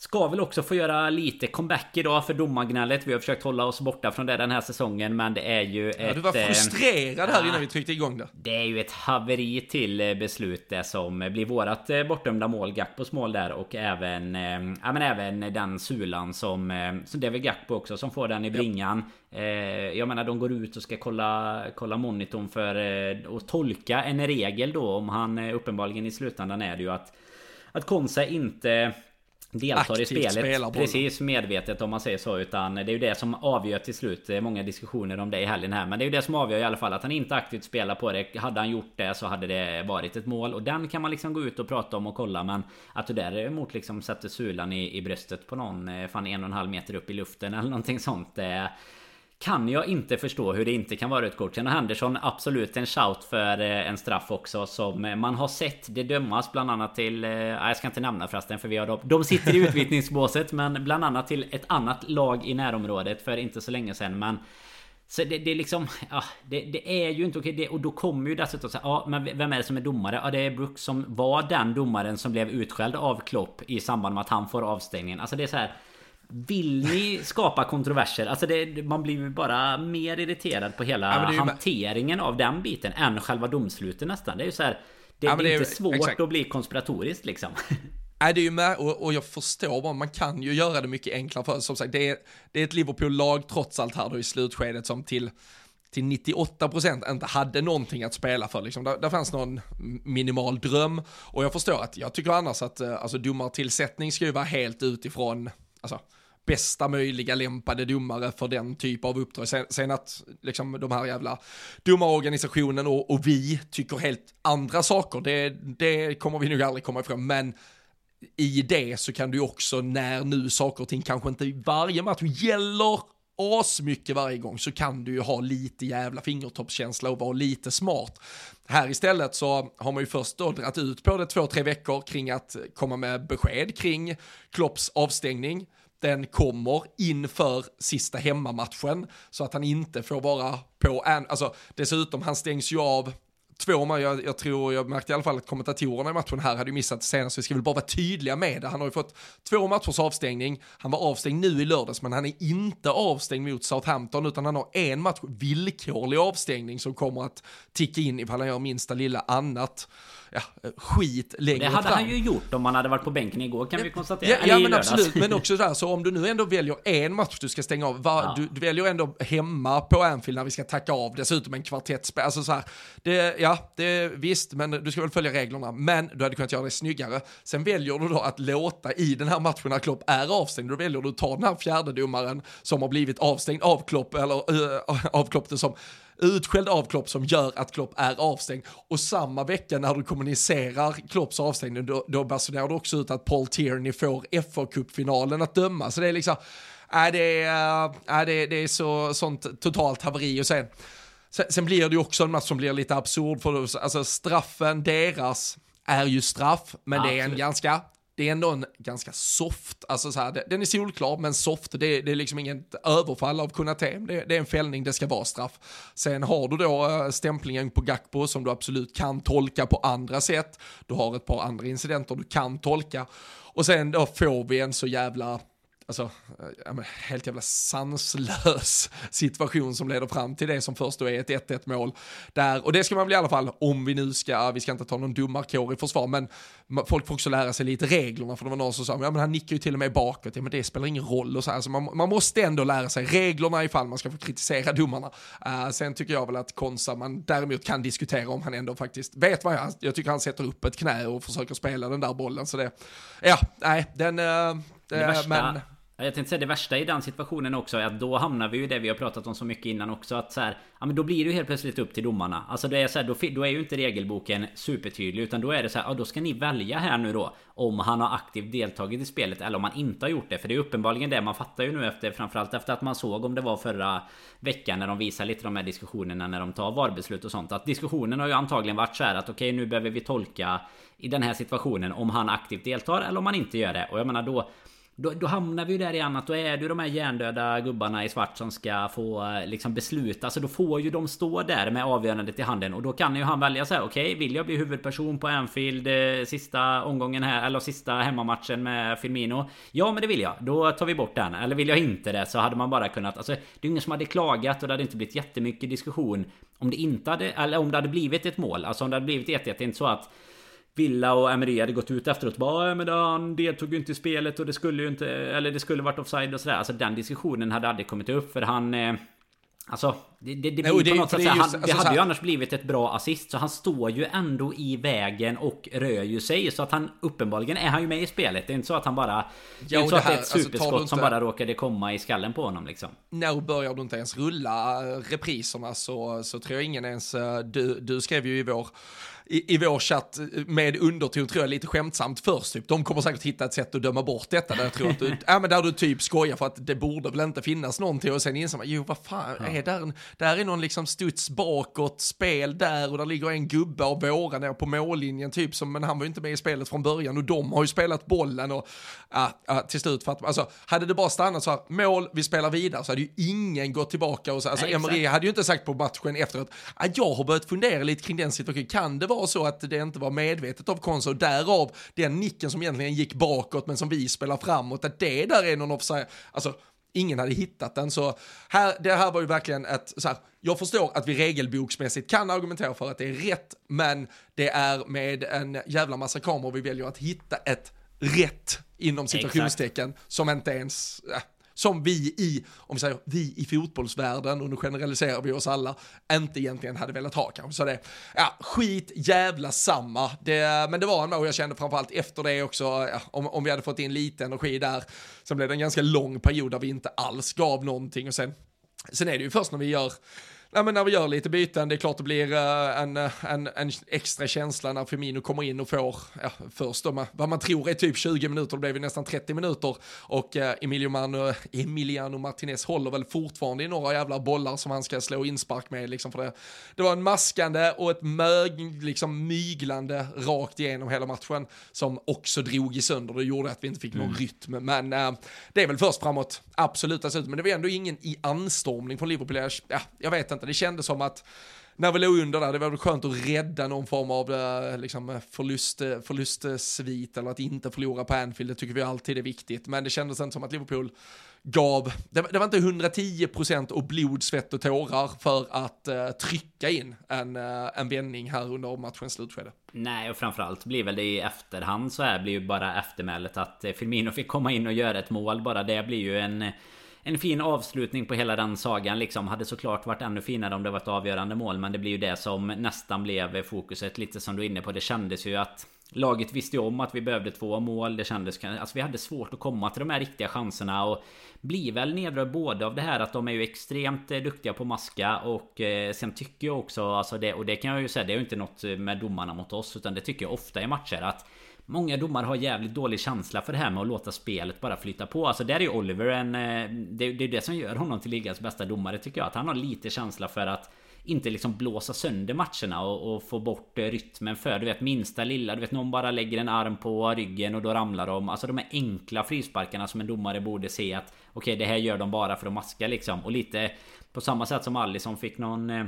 Ska väl också få göra lite comeback idag för domargnället. Vi har försökt hålla oss borta från det den här säsongen men det är ju ja, ett... Du var eh, frustrerad här innan vi tryckte igång det. Det är ju ett haveri till eh, beslut det som blir vårat eh, bortdömda mål. Gakpos mål där och även... Ja men även den sulan som... Som det är väl Gakpo också som får den i bringan. Ja. Jag menar de går ut och ska kolla, kolla monitorn för att tolka en regel då om han uppenbarligen i slutändan är det ju att... Att Konsa inte deltar i spelet. precis medvetet om man säger så. Utan det är ju det som avgör till slut. Det är många diskussioner om det i helgen här. Men det är ju det som avgör i alla fall att han inte aktivt spelar på det. Hade han gjort det så hade det varit ett mål. Och den kan man liksom gå ut och prata om och kolla. Men att du däremot liksom sätter sulan i, i bröstet på någon eh, fan en och en halv meter upp i luften eller någonting sånt det kan jag inte förstå hur det inte kan vara ett kort. Sen Henderson absolut en shout för eh, en straff också som eh, man har sett det dömas bland annat till... Eh, jag ska inte nämna förresten för vi har dem. De sitter i utvisningsbåset men bland annat till ett annat lag i närområdet för inte så länge sedan. Men så det, det är liksom... Ja, det, det, är ju inte okej. Det, och då kommer ju dessutom så ja men vem är det som är domare? Ja det är Brooks som var den domaren som blev utskälld av Klopp i samband med att han får avstängningen. Alltså det är så här... Vill ni skapa kontroverser? Alltså det, man blir ju bara mer irriterad på hela ja, hanteringen av den biten än själva domsluten nästan. Det är ju så här, Det, ja, det är inte svårt exakt. att bli konspiratoriskt liksom. Nej, det är ju med, och, och jag förstår vad man kan ju göra det mycket enklare för. Som sagt, det är, det är ett Liverpool-lag trots allt här då i slutskedet som till till 98% inte hade någonting att spela för. Liksom. Där, där fanns någon minimal dröm. Och jag förstår att, jag tycker annars att alltså, domartillsättning ska ju vara helt utifrån, alltså, bästa möjliga lämpade domare för den typ av uppdrag. Sen, sen att liksom de här jävla domarorganisationen och, och vi tycker helt andra saker, det, det kommer vi nog aldrig komma ifrån, men i det så kan du också när nu saker och ting kanske inte i varje match gäller asmycket varje gång så kan du ju ha lite jävla fingertoppskänsla och vara lite smart. Här istället så har man ju först då dragit ut på det två, tre veckor kring att komma med besked kring Klopps avstängning. Den kommer inför sista hemmamatchen så att han inte får vara på en, alltså dessutom han stängs ju av två, jag, jag tror, jag märkte i alla fall att kommentatorerna i matchen här hade ju missat det senast, vi ska väl bara vara tydliga med det. Han har ju fått två matchers avstängning, han var avstängd nu i lördags, men han är inte avstängd mot Southampton, utan han har en match villkorlig avstängning som kommer att ticka in ifall han gör minsta lilla annat ja, skit längre fram. Det hade fram. han ju gjort om han hade varit på bänken igår kan ja, vi konstatera. Ja, ja men absolut, men också där, så om du nu ändå väljer en match du ska stänga av, var, ja. du, du, väljer ändå hemma på Anfield när vi ska tacka av, dessutom en kvartettspel, alltså så här, det, ja, Ja, det, visst, men du ska väl följa reglerna, men du hade kunnat göra det snyggare. Sen väljer du då att låta i den här matchen när Klopp är avstängd, då väljer du att ta den här fjärde domaren som har blivit avstängd av Klopp, eller äh, av Klopp, som utskälld av Klopp som gör att Klopp är avstängd. Och samma vecka när du kommunicerar Klopps avstängning, då, då basunerar du också ut att Paul Tierney får fa kuppfinalen att döma. Så det är liksom, äh, det, är, äh, äh det, det är så, sånt totalt haveri. Och sen, sen, sen blir det ju också en match som blir lite absurd, för alltså straffen, deras, är ju straff, men ja, det är en ganska det är ändå en ganska soft, alltså så här, den är solklar men soft, det, det är liksom inget överfall av Kunate, det, det, är en fällning, det ska vara straff. Sen har du då äh, stämplingen på Gakpo som du absolut kan tolka på andra sätt, du har ett par andra incidenter du kan tolka, och sen då får vi en så jävla alltså, ja, helt jävla sanslös situation som leder fram till det som först då är ett 1-1 mål. Där, och det ska man väl i alla fall, om vi nu ska, vi ska inte ta någon domarkår i försvar, men folk får också lära sig lite reglerna, för det var någon som sa, ja men han nickar ju till och med bakåt, ja men det spelar ingen roll och så här, så man, man måste ändå lära sig reglerna ifall man ska få kritisera domarna. Uh, sen tycker jag väl att Konsa, man däremot kan diskutera om han ändå faktiskt vet vad jag, jag tycker han sätter upp ett knä och försöker spela den där bollen, så det, ja, nej, den, uh, det värsta, men, jag tänkte säga det värsta i den situationen också är att då hamnar vi ju det vi har pratat om så mycket innan också att så här, ja men då blir det ju helt plötsligt upp till domarna. Alltså det är så här, då, då är ju inte regelboken supertydlig utan då är det så här, ja då ska ni välja här nu då om han har aktivt deltagit i spelet eller om han inte har gjort det. För det är uppenbarligen det man fattar ju nu efter framförallt efter att man såg om det var förra veckan när de visar lite de här diskussionerna när de tar VAR-beslut och sånt. Att diskussionen har ju antagligen varit så här att okej okay, nu behöver vi tolka i den här situationen om han aktivt deltar eller om han inte gör det. Och jag menar då då, då hamnar vi ju där igen att då är det ju de här hjärndöda gubbarna i svart som ska få eh, liksom besluta. Alltså då får ju de stå där med avgörandet i handen. Och då kan ju han välja så här: okej, okay, vill jag bli huvudperson på Anfield eh, sista omgången här, eller sista hemmamatchen med Firmino? Ja, men det vill jag. Då tar vi bort den. Eller vill jag inte det så hade man bara kunnat... Alltså, det är ingen som hade klagat och det hade inte blivit jättemycket diskussion om det inte hade... Eller om det hade blivit ett mål. Alltså om det hade blivit 1-1. Det är inte så att Villa och Emery hade gått ut efteråt bara men han deltog ju inte i spelet och det skulle ju inte Eller det skulle varit offside och sådär. Alltså den diskussionen hade aldrig kommit upp för han eh, Alltså det, det, det blir Nej, det, på något sätt just, han, alltså, Det hade ju annars blivit ett bra assist Så han står ju ändå i vägen och rör ju sig Så att han uppenbarligen är han ju med i spelet. Det är inte så att han bara Det är inte så att det är ett alltså, superskott alltså, som bara råkade komma i skallen på honom liksom. När börjar du inte ens rulla repriserna så, så tror jag ingen ens eh, du, du skrev ju i vår i, i vår chatt med underton tror jag lite skämtsamt först. Typ. De kommer säkert hitta ett sätt att döma bort detta. Där, jag tror att du, ja, men där du typ skojar för att det borde väl inte finnas någonting och sen inser man, jo vad fan, ja. är där, där är någon liksom studs bakåt, spel där och där ligger en gubbe av våra nere på mållinjen typ som, men han var ju inte med i spelet från början och de har ju spelat bollen och ja, ja, till slut för att, alltså hade det bara stannat så här, mål, vi spelar vidare så hade ju ingen gått tillbaka och så, alltså Emery hade ju inte sagt på matchen efteråt, att jag har börjat fundera lite kring den situationen, kan det vara var så att det inte var medvetet av Konso, därav den nicken som egentligen gick bakåt men som vi spelar framåt, att det där är någon offside, alltså ingen hade hittat den. Så här, det här var ju verkligen ett, så här, jag förstår att vi regelboksmässigt kan argumentera för att det är rätt, men det är med en jävla massa kameror vi väljer att hitta ett rätt inom citationstecken som inte ens, äh, som vi i, om vi säger vi i fotbollsvärlden, och nu generaliserar vi oss alla, inte egentligen hade velat ha kanske. Så det, ja, skit jävla samma. Det, men det var en och jag kände framförallt efter det också, ja, om, om vi hade fått in lite energi där, så blev det en ganska lång period där vi inte alls gav någonting och sen, sen är det ju först när vi gör Nej, men när vi gör lite byten, det är klart det blir uh, en, en, en, extra känsla när Firmino kommer in och får, ja, först då, vad man tror är typ 20 minuter, det blev ju nästan 30 minuter. Och uh, Emiliano, Emiliano Martinez håller väl fortfarande i några jävla bollar som han ska slå inspark med liksom för det. Det var en maskande och ett mög, liksom myglande rakt igenom hela matchen som också drog i sönder, det gjorde att vi inte fick någon mm. rytm, men uh, det är väl först framåt, absolut, men det var ändå ingen i anstormning från Liverpool, ja, jag vet inte inte. Det kändes som att när vi låg under där, det var väl skönt att rädda någon form av eh, liksom, eh, förlust, eh, förlustsvit eller att inte förlora på Anfield, det tycker vi alltid är viktigt. Men det kändes inte som att Liverpool gav, det, det var inte 110% och blod, svett och tårar för att uh, trycka in en, uh, en vändning här under matchens slutskede. Nej, och framförallt blir väl det i efterhand så här blir ju bara eftermälet att Firmino fick komma in och göra ett mål. Bara det blir ju en en fin avslutning på hela den sagan liksom. Hade såklart varit ännu finare om det var ett avgörande mål. Men det blir ju det som nästan blev fokuset. Lite som du är inne på. Det kändes ju att Laget visste ju om att vi behövde två mål. Det kändes... Alltså vi hade svårt att komma till de här riktiga chanserna. Och blir väl nedrörd både av det här att de är ju extremt eh, duktiga på maska. Och eh, sen tycker jag också... Alltså det, och det kan jag ju säga, det är ju inte något med domarna mot oss. Utan det tycker jag ofta i matcher att Många domare har jävligt dålig känsla för det här med att låta spelet bara flyta på. Alltså där är ju Oliver en... Eh, det, det är det som gör honom till ligans bästa domare tycker jag. Att han har lite känsla för att inte liksom blåsa sönder matcherna och, och, få bort eh, rytmen för du vet minsta lilla Du vet någon bara lägger en arm på ryggen och då ramlar de Alltså de här enkla frisparkarna som en domare borde se att Okej okay, det här gör de bara för att maska liksom Och lite På samma sätt som Alisson fick någon eh,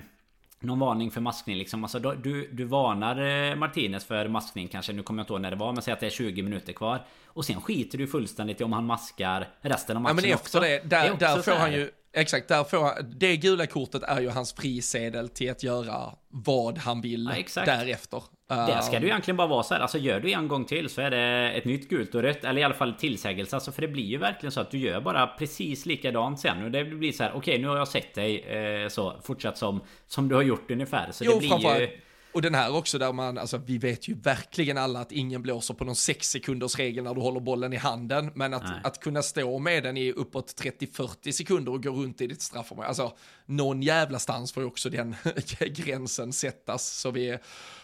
någon varning för maskning liksom. Alltså, du, du varnar Martinez för maskning kanske. Nu kommer jag inte ihåg när det var. Men säg att det är 20 minuter kvar. Och sen skiter du fullständigt i om han maskar resten av matchen ja, men efter också. det, där, det där får han ju Exakt, där får han, det gula kortet är ju hans frisedel till att göra vad han vill ja, därefter. Det ska du egentligen bara vara så här. Alltså gör du en gång till så är det ett nytt gult och rött. Eller i alla fall tillsägelse. Alltså för det blir ju verkligen så att du gör bara precis likadant sen. Och det blir så här. Okej okay, nu har jag sett dig eh, så. Fortsatt som, som du har gjort ungefär. Så jo, det blir ju... Och den här också där man, alltså vi vet ju verkligen alla att ingen blåser på någon sex sekunders regel när du håller bollen i handen. Men att, att kunna stå med den i uppåt 30-40 sekunder och gå runt i ditt straffområde, alltså någon jävla stans får ju också den gränsen sättas. Så vi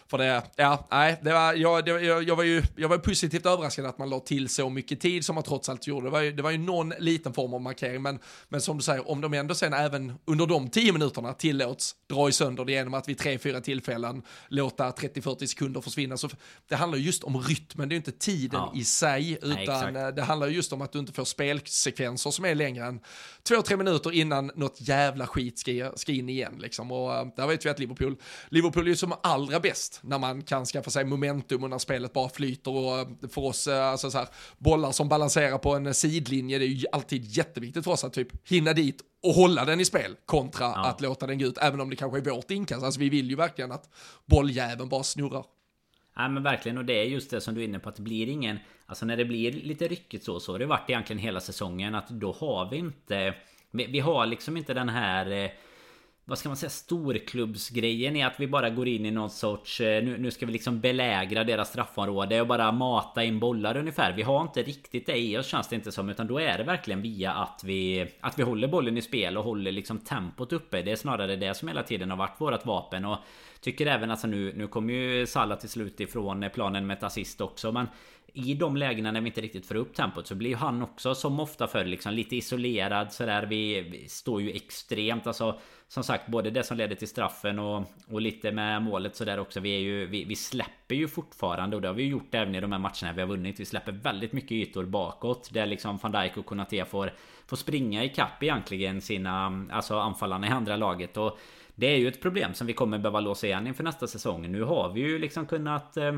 för det, ja, nej, det var, jag, det, jag, jag, var ju jag var positivt överraskad att man la till så mycket tid som man trots allt gjorde. Det var ju, det var ju någon liten form av markering, men, men som du säger, om de ändå sen även under de tio minuterna tillåts dra i sönder det genom att vid tre, fyra tillfällen låta 30-40 sekunder försvinna. Så det handlar just om rytmen, det är inte tiden ja. i sig, utan nej, det handlar just om att du inte får spelsekvenser som är längre än två, tre minuter innan något jävla skit ska, ska in igen. Liksom. Och uh, där vet vi att Liverpool, Liverpool är som allra bäst när man kan skaffa sig momentum och när spelet bara flyter och eh, för oss, eh, alltså så här, bollar som balanserar på en sidlinje, det är ju alltid jätteviktigt för oss att typ hinna dit och hålla den i spel kontra ja. att låta den gå ut, även om det kanske är vårt inkast. Alltså vi vill ju verkligen att bolljäveln bara snurrar. Ja men verkligen och det är just det som du är inne på att det blir ingen Alltså när det blir lite ryckigt så så har det varit egentligen hela säsongen att då har vi inte Vi, vi har liksom inte den här eh, vad ska man säga, storklubbsgrejen är att vi bara går in i någon sorts... Eh, nu, nu ska vi liksom belägra deras straffområde och bara mata in bollar ungefär. Vi har inte riktigt det i oss känns det inte som. Utan då är det verkligen via att vi... Att vi håller bollen i spel och håller liksom tempot uppe. Det är snarare det som hela tiden har varit vårt vapen. Och tycker även alltså nu... Nu kommer ju Salah till slut ifrån planen med ett assist också. Men i de lägena när vi inte riktigt får upp tempot så blir han också som ofta förr liksom lite isolerad sådär. Vi, vi står ju extremt alltså som sagt både det som leder till straffen och, och lite med målet sådär också. Vi, är ju, vi, vi släpper ju fortfarande och det har vi gjort även i de här matcherna vi har vunnit. Vi släpper väldigt mycket ytor bakåt där liksom van Dijk och Konaté får, får springa i kapp egentligen sina alltså anfallarna i andra laget. Och det är ju ett problem som vi kommer behöva låsa igen inför nästa säsong. Nu har vi ju liksom kunnat eh,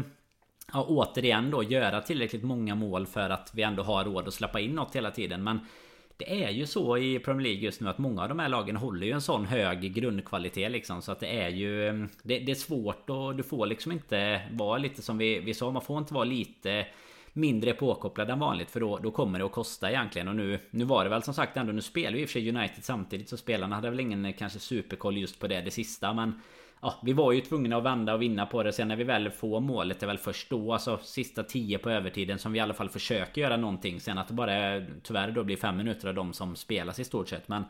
ja, återigen då göra tillräckligt många mål för att vi ändå har råd att släppa in något hela tiden. Men det är ju så i Premier League just nu att många av de här lagen håller ju en sån hög grundkvalitet liksom. Så att det är ju... Eh, det, det är svårt och du får liksom inte vara lite som vi, vi sa. Man får inte vara lite mindre påkopplad än vanligt för då, då kommer det att kosta egentligen. Och nu Nu var det väl som sagt ändå Nu spelar ju i och för sig United samtidigt så spelarna hade väl ingen eh, kanske superkoll just på det det sista men Ja, vi var ju tvungna att vända och vinna på det. Sen när vi väl får målet är väl först då, alltså sista 10 på övertiden som vi i alla fall försöker göra någonting. Sen att det bara är, tyvärr då blir fem minuter av de som spelas i stort sett. Men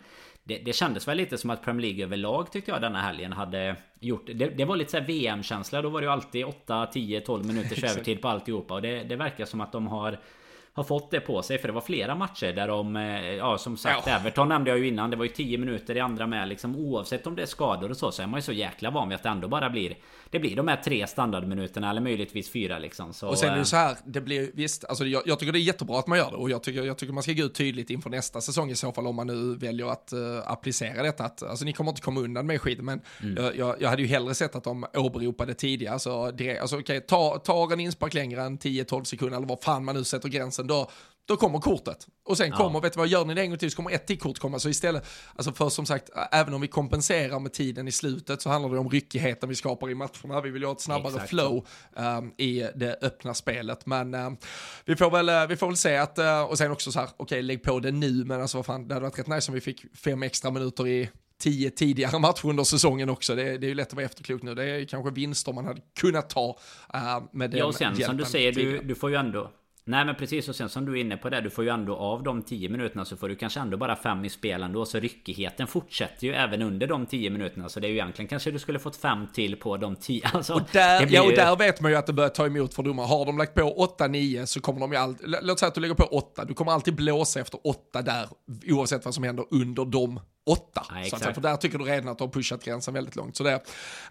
det, det kändes väl lite som att Premier League överlag tyckte jag denna helgen hade gjort. Det, det var lite så VM-känsla. Då var det ju alltid 8, 10, 12 minuters övertid på alltihopa. Och det, det verkar som att de har har fått det på sig. För det var flera matcher där de... Eh, ja som sagt ja. Everton nämnde jag ju innan. Det var ju 10 minuter i andra med liksom. Oavsett om det är skador och så. Så är man ju så jäkla van vid att det ändå bara blir... Det blir de här tre standardminuterna eller möjligtvis fyra liksom. Så, och sen är det så här. Det blir visst. Alltså jag, jag, tycker det är jättebra att man gör det. Och jag tycker, jag tycker man ska gå ut tydligt inför nästa säsong i så fall. Om man nu väljer att uh, applicera detta. Att, alltså ni kommer inte komma undan med skit. Men mm. jag, jag, jag, hade ju hellre sett att de åberopade tidigare. Så direkt, alltså okej, okay, ta, ta en inspark längre än 10-12 sekunder. Eller vad fan man nu sätter gränsen. Då, då kommer kortet. Och sen kommer, ja. vet du vad, gör ni det en gång till så kommer ett till kort komma. Så istället, alltså för som sagt, även om vi kompenserar med tiden i slutet så handlar det om ryckigheten vi skapar i matcherna. Vi vill ju ha ett snabbare Exakt. flow um, i det öppna spelet. Men um, vi, får väl, uh, vi får väl se att, uh, och sen också så här, okej okay, lägg på det nu, men alltså vad fan, det hade varit rätt nice om vi fick fem extra minuter i tio tidigare matcher under säsongen också. Det, det är ju lätt att vara efterklok nu. Det är kanske vinster man hade kunnat ta uh, med den Ja, och sen som du säger, du, du får ju ändå Nej men precis. Och sen som du är inne på det Du får ju ändå av de 10 minuterna så får du kanske ändå bara 5 i spel ändå. Så ryckigheten fortsätter ju även under de 10 minuterna. Så det är ju egentligen kanske du skulle fått 5 till på de 10 alltså, och där, Ja och där vet man ju att det börjar ta emot för domare Har de lagt på 8-9 så kommer de ju alltid Låt säga att du lägger på 8 Du kommer alltid blåsa efter 8 där Oavsett vad som händer under de åtta. Nej, så att, för där tycker du redan att de har pushat gränsen väldigt långt. Så det,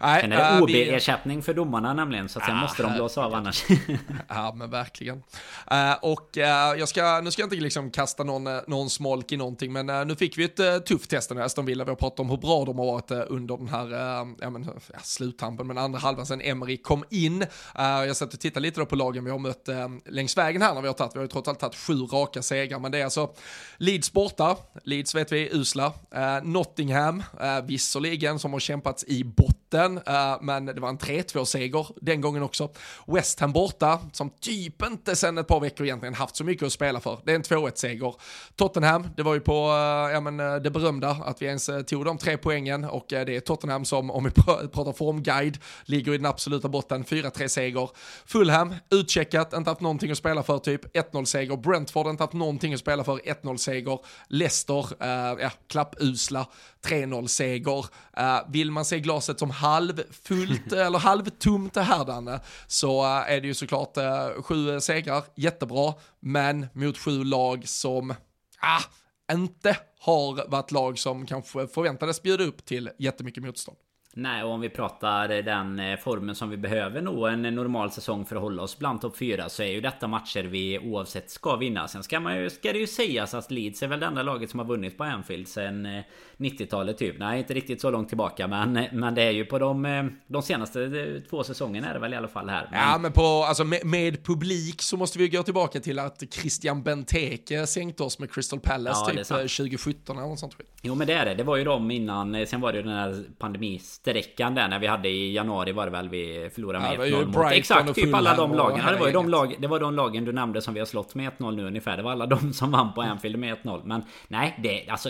nej, Sen är det äh, OB-ersättning för domarna nämligen, så att sen ah, måste de blåsa av annars. ja, men verkligen. Uh, och uh, jag ska, nu ska jag inte liksom kasta någon, någon smolk i någonting, men uh, nu fick vi ett tufft test när Aston Villa. Vi har pratat om hur bra de har varit under den här ja, men, ja, sluttampen, men andra halvan sen Emery kom in. jag satt och tittade lite då på lagen vi har mött längs vägen här när vi har tagit. Vi har ju trots allt tagit sju raka segrar, men det är alltså Leeds borta. Leeds vet vi är usla eh, Nottingham, eh, visserligen, som har kämpats i botten, eh, men det var en 3-2-seger den gången också. West Ham borta, som typ inte sen ett par veckor egentligen haft så mycket att spela för. Det är en 2-1-seger. Tottenham, det var ju på eh, ja, men, eh, det berömda att vi ens eh, tog de tre poängen och det är Tottenham som, om vi pratar formguide, ligger i den absoluta botten, 4-3-seger. Fulham, utcheckat, inte haft någonting att spela för, typ 1-0-seger. Brentford, inte haft någonting att spela för, 1-0-seger. Leicester, ja, klappusla 3-0-seger. Uh, vill man se glaset som halvfullt eller halvtomt här Danne, så uh, är det ju såklart uh, sju segrar, jättebra, men mot sju lag som ah, inte har varit lag som kanske förväntades bjuda upp till jättemycket motstånd. Nej, och om vi pratar den eh, formen som vi behöver nå en normal säsong för att hålla oss bland topp 4 så är ju detta matcher vi oavsett ska vinna. Sen ska, man ju, ska det ju sägas att Leeds är väl det enda laget som har vunnit på Anfield sen 90-talet eh, typ. Nej, inte riktigt så långt tillbaka men, eh, men det är ju på de, de senaste två säsongerna är det väl i alla fall här. Men... Ja, men på, alltså med, med, publik så måste vi gå tillbaka till att Christian Benteke sänkte oss med Crystal Palace ja, typ 2017 eller något sånt. Jo, men det är det. Det var ju de innan. Sen var det ju den här pandemis sträckan där när vi hade i januari var det väl vi förlorade med ja, 1-0 mot Exakt, typ alla de lagen. Ja, det var ju de, lag, det var de lagen du nämnde som vi har slått med 1-0 nu ungefär. Det var alla de som vann på Anfield med 1-0. Men nej, det alltså...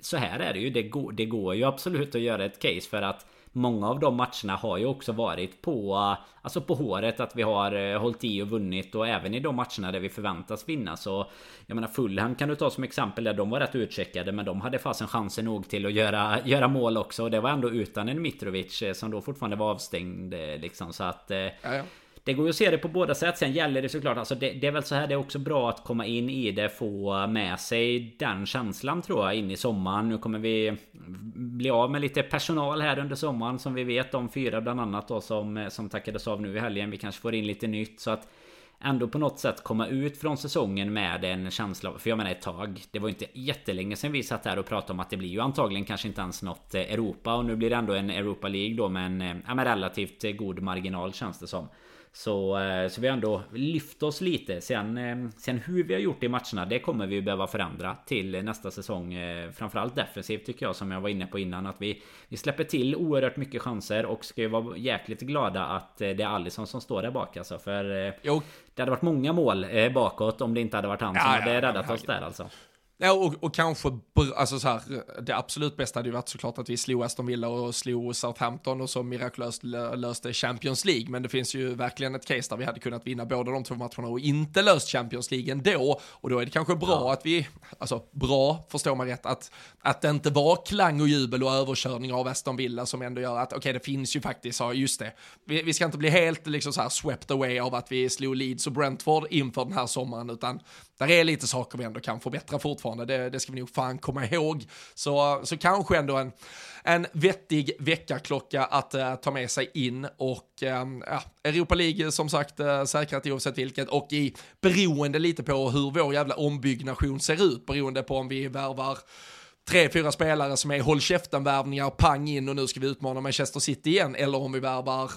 Så här är det ju. Det går, det går ju absolut att göra ett case för att Många av de matcherna har ju också varit på Alltså på håret att vi har eh, hållit i och vunnit och även i de matcherna där vi förväntas vinna. Så Jag menar Fulham kan du ta som exempel där de var rätt utcheckade men de hade fasen chansen nog till att göra, göra mål också. Och det var ändå utan en Mitrovic eh, som då fortfarande var avstängd eh, liksom. Så att ja, ja. Det går ju att se det på båda sätt. Sen gäller det såklart, alltså det, det, är väl så här det är också bra att komma in i det, få med sig den känslan tror jag in i sommaren. Nu kommer vi bli av med lite personal här under sommaren som vi vet. De fyra bland annat då som, som tackades av nu i helgen. Vi kanske får in lite nytt så att ändå på något sätt komma ut från säsongen med en känsla För jag menar ett tag Det var inte jättelänge sedan vi satt här och pratade om att det blir ju antagligen kanske inte ens något Europa Och nu blir det ändå en Europa League då med en ja, med relativt god marginal känns det som så, eh, så vi har ändå lyft oss lite. Sen, eh, sen hur vi har gjort i matcherna, det kommer vi behöva förändra till nästa säsong. Eh, framförallt defensivt tycker jag, som jag var inne på innan. Att vi, vi släpper till oerhört mycket chanser och ska ju vara jäkligt glada att det är Alisson som står där bak alltså. För jo. det hade varit många mål bakåt om det inte hade varit han som ja, hade ja, räddat oss där alltså. Ja, och, och kanske, alltså så här, det absolut bästa hade ju varit såklart att vi slog Aston Villa och slog Southampton och så mirakulöst löste Champions League. Men det finns ju verkligen ett case där vi hade kunnat vinna båda de två matcherna och inte löst Champions League ändå. Och då är det kanske bra ja. att vi, alltså bra, förstår man rätt, att, att det inte var klang och jubel och överkörning av Aston Villa som ändå gör att, okej, okay, det finns ju faktiskt, ja just det, vi, vi, ska inte bli helt liksom så här swept away av att vi slog Leeds och Brentford inför den här sommaren, utan där är lite saker vi ändå kan förbättra fortfarande, det, det ska vi nog fan komma ihåg. Så, så kanske ändå en, en vettig väckarklocka att uh, ta med sig in och um, ja, Europa League som sagt uh, säkrat oavsett vilket och i beroende lite på hur vår jävla ombyggnation ser ut, beroende på om vi värvar tre, fyra spelare som är håll käften-värvningar, pang in och nu ska vi utmana Manchester City igen, eller om vi värvar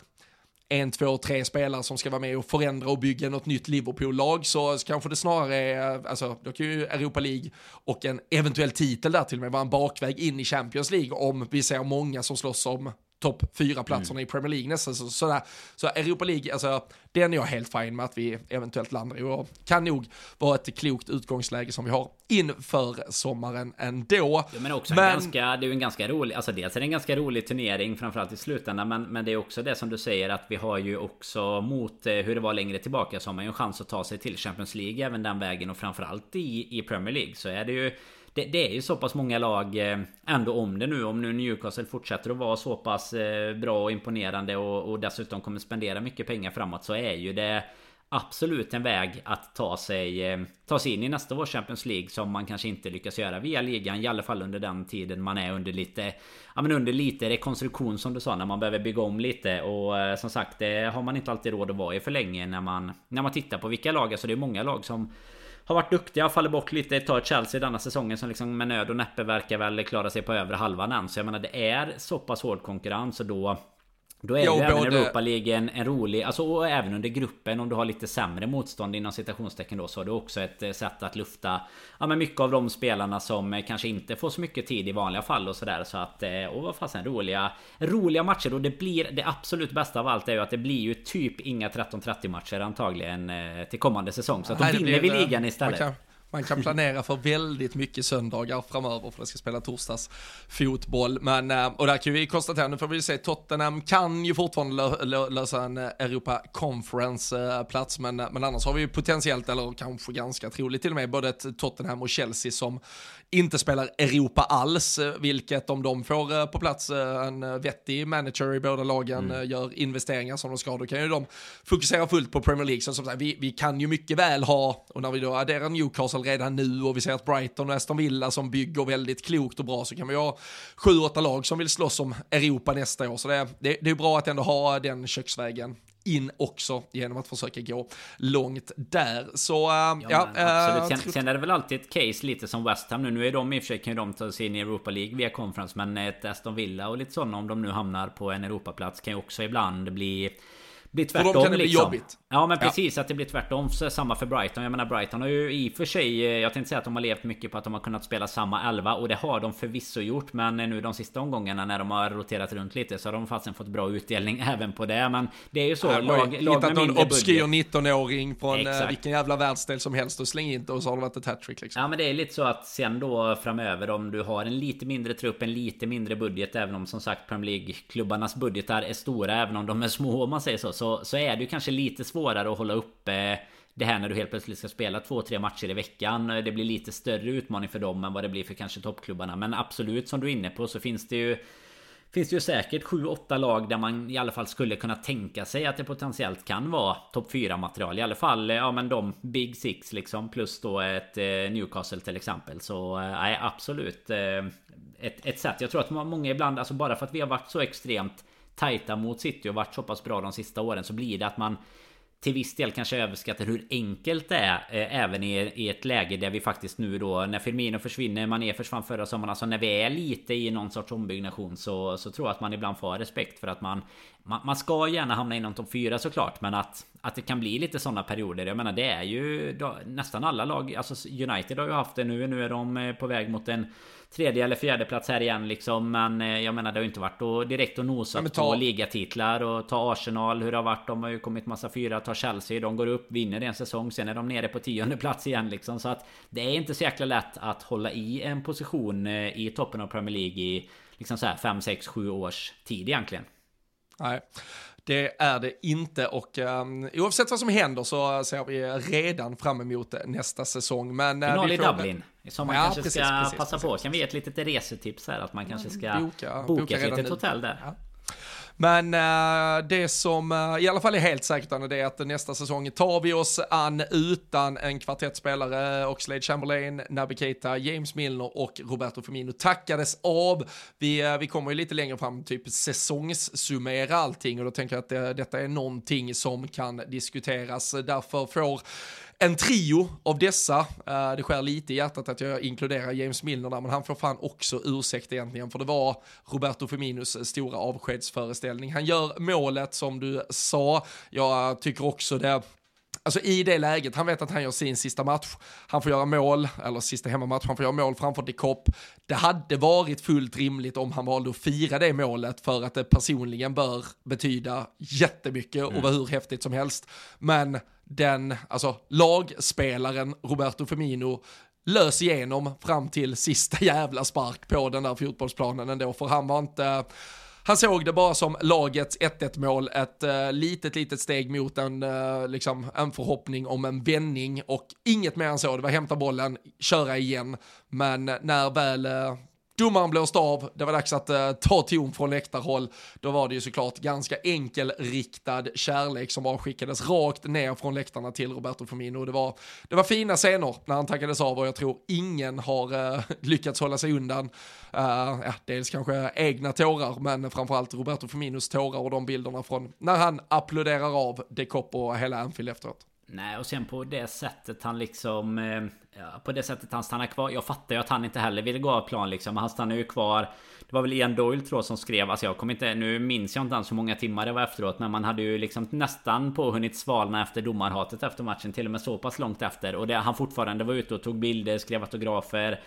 en, två, tre spelare som ska vara med och förändra och bygga något nytt Liverpool-lag så kanske det snarare är, alltså då kan ju Europa League och en eventuell titel där till och med vara en bakväg in i Champions League om vi ser många som slåss om topp fyra platserna mm. i Premier League nästan. Så, sådär. så Europa League, alltså, den är jag helt fin med att vi eventuellt landar i och kan nog vara ett klokt utgångsläge som vi har inför sommaren ändå. Ja, men också men... En ganska, det är ju en ganska rolig, alltså dels är det en ganska rolig turnering framförallt i slutändan men, men det är också det som du säger att vi har ju också mot eh, hur det var längre tillbaka så har man ju en chans att ta sig till Champions League även den vägen och framförallt i, i Premier League så är det ju det, det, är ju så pass många lag eh, ändå om det nu. Om nu Newcastle fortsätter att vara så pass eh, bra och imponerande och, och dessutom kommer spendera mycket pengar framåt så är ju det absolut en väg att ta sig, eh, ta sig in i nästa års Champions League som man kanske inte lyckas göra via ligan. I alla fall under den tiden man är under lite Ja men under lite rekonstruktion som du sa när man behöver bygga om lite och som sagt det har man inte alltid råd att vara i för länge när man När man tittar på vilka lag, alltså det är många lag som har varit duktiga, faller bort lite. Tar Chelsea denna säsongen som liksom med nöd och näppe verkar väl klara sig på övre halvan än. Så jag menar det är så pass hård konkurrens och då då är jo, ju även Europa League en, en, rolig, alltså och även under gruppen om du har lite sämre motstånd inom citationstecken då så har du också ett eh, sätt att lufta Ja men mycket av de spelarna som eh, kanske inte får så mycket tid i vanliga fall och sådär. Så att eh, Och vad fasen roliga Roliga matcher. Och det blir det absolut bästa av allt är ju att det blir ju typ inga 13-30 matcher antagligen till kommande säsong. Så att Nej, vinner vi ligan istället man kan planera för väldigt mycket söndagar framöver för det ska spela torsdags fotboll. Men, eh, och där kan vi konstatera, nu får vi se, Tottenham kan ju fortfarande lösa en eh, Europa Conference-plats, men, eh, men annars har vi ju potentiellt, eller kanske ganska troligt till och med, både Tottenham och Chelsea som inte spelar Europa alls, vilket om de får på plats en vettig manager i båda lagen, mm. gör investeringar som de ska, då kan ju de fokusera fullt på Premier League. Så som sagt, vi, vi kan ju mycket väl ha, och när vi då adderar Newcastle redan nu och vi ser att Brighton och Aston Villa som bygger väldigt klokt och bra så kan vi ha sju, åtta lag som vill slåss om Europa nästa år. Så det, det, det är bra att ändå ha den köksvägen in också genom att försöka gå långt där. Så uh, ja, ja. Äh, sen, sen, är det väl alltid ett case lite som West Ham nu. Nu är de i och för sig kan ju de ta sig in i Europa League via Conference. Men ett Aston Villa och lite sådana om de nu hamnar på en Europaplats kan ju också ibland bli blir tvärtom. För dem kan det bli liksom. jobbigt. Ja men precis ja. att det blir tvärtom. Så samma för Brighton. Jag menar Brighton har ju i och för sig... Eh, jag tänkte säga att de har levt mycket på att de har kunnat spela samma elva. Och det har de förvisso gjort. Men nu de sista omgångarna när de har roterat runt lite så har de faktiskt fått bra utdelning även på det. Men det är ju så. Ja, lag, lag med någon obskyr 19-åring från eh, Exakt. vilken jävla världsdel som helst och släng in det och så har det varit ett hattrick liksom. Ja men det är lite så att sen då framöver om du har en lite mindre trupp, en lite mindre budget. Även om som sagt Premier League-klubbarnas budgetar är stora. Även om de är små om man säger så. Så, så är det ju kanske lite svårare att hålla uppe det här när du helt plötsligt ska spela två, tre matcher i veckan. Det blir lite större utmaning för dem än vad det blir för kanske toppklubbarna. Men absolut som du är inne på så finns det ju Finns det ju säkert 7-8 lag där man i alla fall skulle kunna tänka sig att det potentiellt kan vara topp 4 material. I alla fall ja men de Big Six liksom plus då ett eh, Newcastle till exempel. Så eh, nej absolut. Eh, ett, ett sätt. Jag tror att många ibland, alltså bara för att vi har varit så extremt tajta mot City och varit så pass bra de sista åren så blir det att man till viss del kanske överskattar hur enkelt det är eh, Även i, i ett läge där vi faktiskt nu då När Firmino försvinner, Mané försvann förra sommaren Alltså när vi är lite i någon sorts ombyggnation Så, så tror jag att man ibland får respekt för att man Man, man ska gärna hamna inom topp 4 såklart Men att Att det kan bli lite sådana perioder Jag menar det är ju då, Nästan alla lag Alltså United har ju haft det nu Nu är de eh, på väg mot en tredje eller fjärde plats här igen liksom. Men eh, jag menar det har ju inte varit och direkt och nosat ta... på ligatitlar och ta Arsenal hur det har varit. De har ju kommit massa fyra. Ta Chelsea. De går upp, vinner en säsong. Sen är de nere på tionde plats igen liksom. Så att det är inte så jäkla lätt att hålla i en position eh, i toppen av Premier League i liksom så här 5, 6, 7 års tid egentligen. Nej. Det är det inte och um, oavsett vad som händer så ser vi redan fram emot nästa säsong. Men, uh, Final i Dublin. Som man ja, kanske precis, ska precis, passa precis, på. Kan vi ge ett litet resetips här? Att man kanske ska boka, boka, boka ett litet hotell där. Ja. Men uh, det som uh, i alla fall är helt säkert det är att nästa säsong tar vi oss an utan en kvartettspelare, Oxlade Chamberlain, Naby Keita, James Milner och Roberto Firmino tackades av. Vi, uh, vi kommer ju lite längre fram, typ säsongssummera allting och då tänker jag att det, detta är någonting som kan diskuteras. Därför får en trio av dessa, uh, det skär lite i hjärtat att jag inkluderar James Milner där, men han får fan också ursäkt egentligen, för det var Roberto Firminos eh, stora avskedsföreställning. Han gör målet som du sa, jag tycker också det Alltså i det läget, han vet att han gör sin sista match, han får göra mål, eller sista hemmamatch, han får göra mål framför de Kopp. Det hade varit fullt rimligt om han valde att fira det målet för att det personligen bör betyda jättemycket och mm. vara hur häftigt som helst. Men den, alltså lagspelaren Roberto Firmino lös igenom fram till sista jävla spark på den där fotbollsplanen ändå, för han var inte, han såg det bara som lagets 1-1 mål, ett uh, litet, litet steg mot en, uh, liksom, en förhoppning om en vändning. Och inget mer än så, det var hämta bollen, köra igen, men när väl uh, Domaren blåst av, det var dags att uh, ta ton från läktarhåll. Då var det ju såklart ganska enkelriktad kärlek som bara skickades rakt ner från läktarna till Roberto Firmino. Det var, det var fina scener när han tackades av och jag tror ingen har uh, lyckats hålla sig undan. Uh, ja, dels kanske egna tårar, men framförallt Roberto Firminos tårar och de bilderna från när han applåderar av De Kopp och hela Anfield efteråt. Nej, och sen på det sättet han liksom... Eh, ja, på det sättet han stannar kvar. Jag fattar ju att han inte heller ville gå av plan liksom. Men han stannar ju kvar. Det var väl Ian Doyle tror jag som skrev. Alltså jag kommer inte... Nu minns jag inte ens hur många timmar det var efteråt. Men man hade ju liksom nästan påhunnit svalna efter domarhatet efter matchen. Till och med så pass långt efter. Och det han fortfarande var ute och tog bilder, skrev autografer.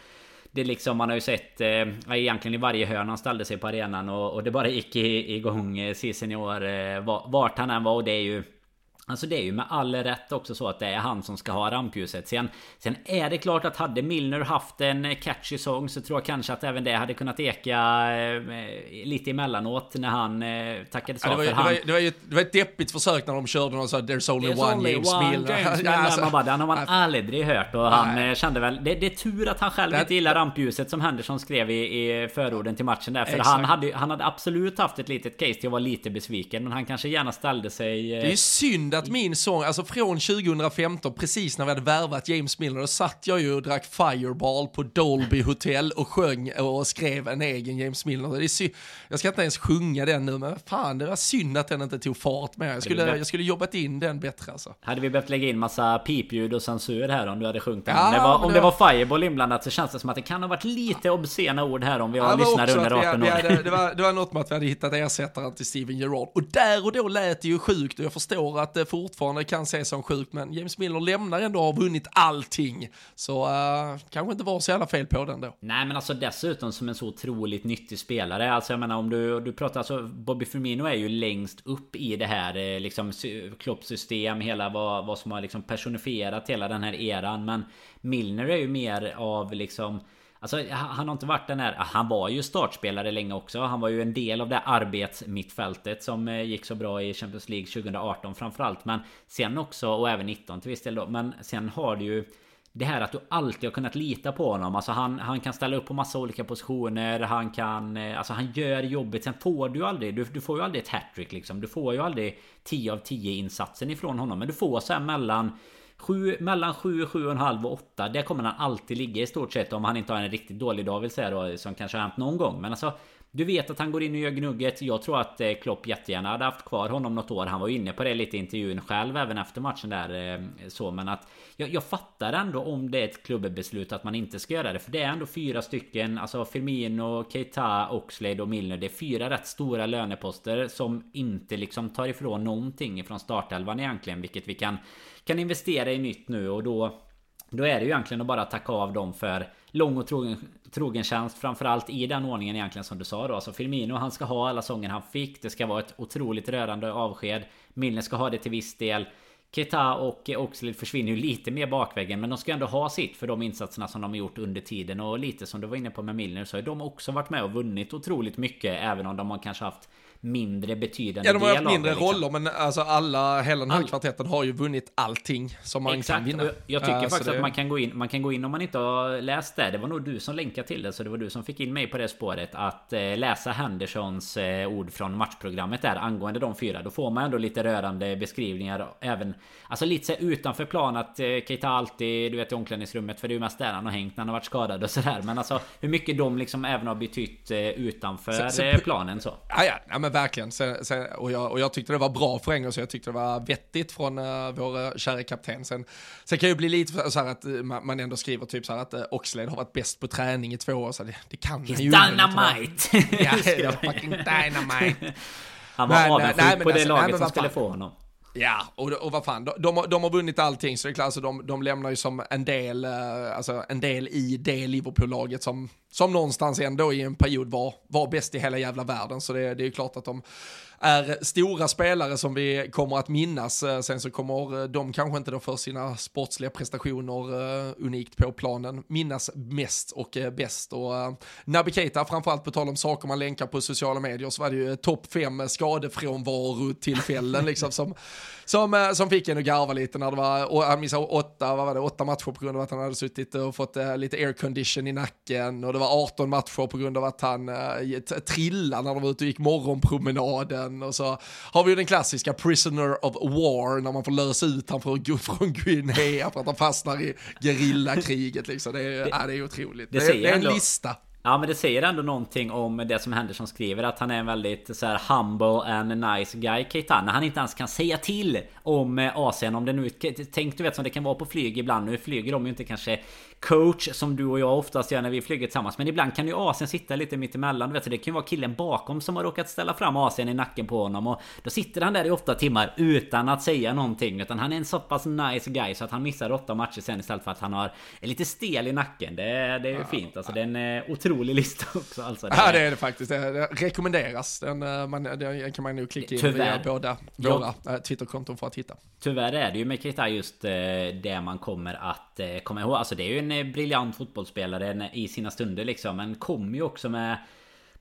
Det liksom, man har ju sett eh, egentligen i varje hörn han ställde sig på arenan och, och det bara gick igång eh, senior eh, vart han än var och det är ju Alltså det är ju med all rätt också så att det är han som ska ha rampljuset. Sen, sen är det klart att hade Milner haft en catchy sång så tror jag kanske att även det hade kunnat eka eh, lite emellanåt när han eh, tackade ja, det, var, för det, han... var, det, var ju, det var ett deppigt försök när de körde och sa There's only There's one only James one Milner. James ja, alltså, man bara, den har man aldrig hört och han nej. Eh, kände väl... Det, det, är tur att han själv det, inte gillar rampljuset som Henderson skrev i, i förorden till matchen där. För han hade, han hade absolut haft ett litet case till att vara lite besviken men han kanske gärna ställde sig... Eh, det är synd att min sång, alltså från 2015, precis när vi hade värvat James Milner, då satt jag ju och drack Fireball på Dolby Hotel och sjöng och skrev en egen James Milner. Det är sy- jag ska inte ens sjunga den nu, men fan det var synd att den inte tog fart med. Jag skulle, jag skulle jobbat in den bättre alltså. Hade vi behövt lägga in massa pipljud och censur här om du hade sjungit den? Ja, om det, var, om det var Fireball inblandat så känns det som att det kan ha varit lite obscena ord här om vi har ja, lyssnare under 18 år. Hade, det, var, det var något med att vi hade hittat ersättaren till Steven Gerrard. Och där och då lät det ju sjukt och jag förstår att Eh, fortfarande kan ses som sjukt, men James Miller lämnar ändå och har vunnit allting. Så uh, kanske inte var så jävla fel på den då. Nej, men alltså dessutom som en så otroligt nyttig spelare. Alltså jag menar om du, du pratar alltså Bobby Firmino är ju längst upp i det här eh, liksom kloppsystem, hela vad, vad som har liksom personifierat hela den här eran. Men Milner är ju mer av liksom Alltså han har inte varit den här... Han var ju startspelare länge också. Han var ju en del av det arbetsmittfältet som eh, gick så bra i Champions League 2018 framförallt. Men sen också, och även 19 till viss del då. Men sen har du ju... Det här att du alltid har kunnat lita på honom. Alltså han, han kan ställa upp på massa olika positioner. Han kan... Eh, alltså han gör jobbet. Sen får du ju aldrig... Du, du får ju aldrig ett hattrick liksom. Du får ju aldrig 10 av 10 insatsen ifrån honom. Men du får så här mellan... Sju, mellan 7, 7,5 och 8 Där kommer han alltid ligga i stort sett Om han inte har en riktigt dålig dag vill säga då Som kanske har hänt någon gång. Men alltså du vet att han går in och gör gnugget. Jag tror att eh, Klopp jättegärna hade haft kvar honom något år. Han var ju inne på det lite i intervjun själv även efter matchen där. Eh, så men att jag, jag fattar ändå om det är ett klubbeslut att man inte ska göra det. För det är ändå fyra stycken. Alltså Firmino, Keita, Oxlade och Milner. Det är fyra rätt stora löneposter som inte liksom tar ifrån någonting från startelvan egentligen. Vilket vi kan, kan investera i nytt nu och då då är det ju egentligen att bara tacka av dem för lång och trogen, trogen tjänst. Framförallt i den ordningen egentligen som du sa då. Alltså Firmino han ska ha alla sånger han fick. Det ska vara ett otroligt rörande avsked. Milner ska ha det till viss del. Keta och Oxlade försvinner ju lite mer bakvägen Men de ska ändå ha sitt för de insatserna som de har gjort under tiden Och lite som du var inne på med Milner så har de också varit med och vunnit otroligt mycket Även om de har kanske haft mindre betydande Ja, de har haft mindre det, liksom. roller, men alltså alla, hela den här All... kvartetten har ju vunnit allting som man Exakt. kan vinna. Jag, jag tycker uh, faktiskt det... att man kan, gå in, man kan gå in om man inte har läst det. Det var nog du som länkade till det, så det var du som fick in mig på det spåret. Att eh, läsa Hendersons eh, ord från matchprogrammet där angående de fyra. Då får man ändå lite rörande beskrivningar. Även, alltså lite så utanför plan att eh, Keita alltid, du vet i omklädningsrummet, för det är ju mest där han har hängt när han har varit skadad och sådär. Men alltså hur mycket de liksom även har betytt eh, utanför så, så, eh, planen så. Ja, ja men verkligen. Sen, sen, och, jag, och jag tyckte det var bra för Engels, jag tyckte det var vettigt från uh, vår uh, kära kapten. Sen, sen kan ju bli lite så här att uh, man ändå skriver typ så här att uh, Oxlade har varit bäst på träning i två år, så det, det kan He's ju dynamite! ja, fucking dynamite! Han var avundsjuk på det alltså, laget nej, som skulle få honom. Ja, och, och vad fan, de, de, de har vunnit allting så det är klart, alltså, de, de lämnar ju som en del, alltså en del i det Liverpool-laget som, som någonstans ändå i en period var, var bäst i hela jävla världen. Så det, det är ju klart att de är stora spelare som vi kommer att minnas. Eh, sen så kommer eh, de kanske inte då för sina sportsliga prestationer uh, unikt på planen minnas mest och uh, bäst. Och uh, Naby Keita, framförallt på tal om saker man länkar på sociala medier, så var det ju topp fem skadefrånvarotillfällen liksom som, som, som fick en att garva lite när det var, och han missade åtta, vad var det, åtta matcher på grund av att han hade suttit och fått lite aircondition i nacken och det var 18 matcher på grund av att han trillade när de var ute och gick morgonpromenaden och så har vi ju den klassiska prisoner of war när man får lösa ut han från, från Guinea för att han fastnar i gerillakriget liksom. Det är, det, ja, det är otroligt. Det, det, det är en lista. Ja men det säger ändå någonting om det som Henderson skriver Att han är en väldigt så här humble and nice guy Keita När han inte ens kan säga till om eh, AC'n Om det nu Tänk du vet som det kan vara på flyg ibland Nu flyger de ju inte kanske coach som du och jag oftast gör när vi flyger tillsammans Men ibland kan ju AC'n sitta lite mittemellan du vet, så Det kan ju vara killen bakom som har råkat ställa fram AC'n i nacken på honom Och då sitter han där i åtta timmar utan att säga någonting Utan han är en så pass nice guy så att han missar åtta matcher sen istället för att han har är lite stel i nacken Det, det är ju fint alltså Det är en otrolig otrolig lista också alltså. Det ja det är det faktiskt. Det rekommenderas. Den, eh, man, den kan man nog klicka in Tyvärr. via båda våra ja. Eh, Twitterkonton för att hitta. Tyvärr är det ju med Keita just eh, det man kommer att komma ihåg. Alltså det är ju en briljant fotbollsspelare i sina stunder liksom. Men kommer ju också med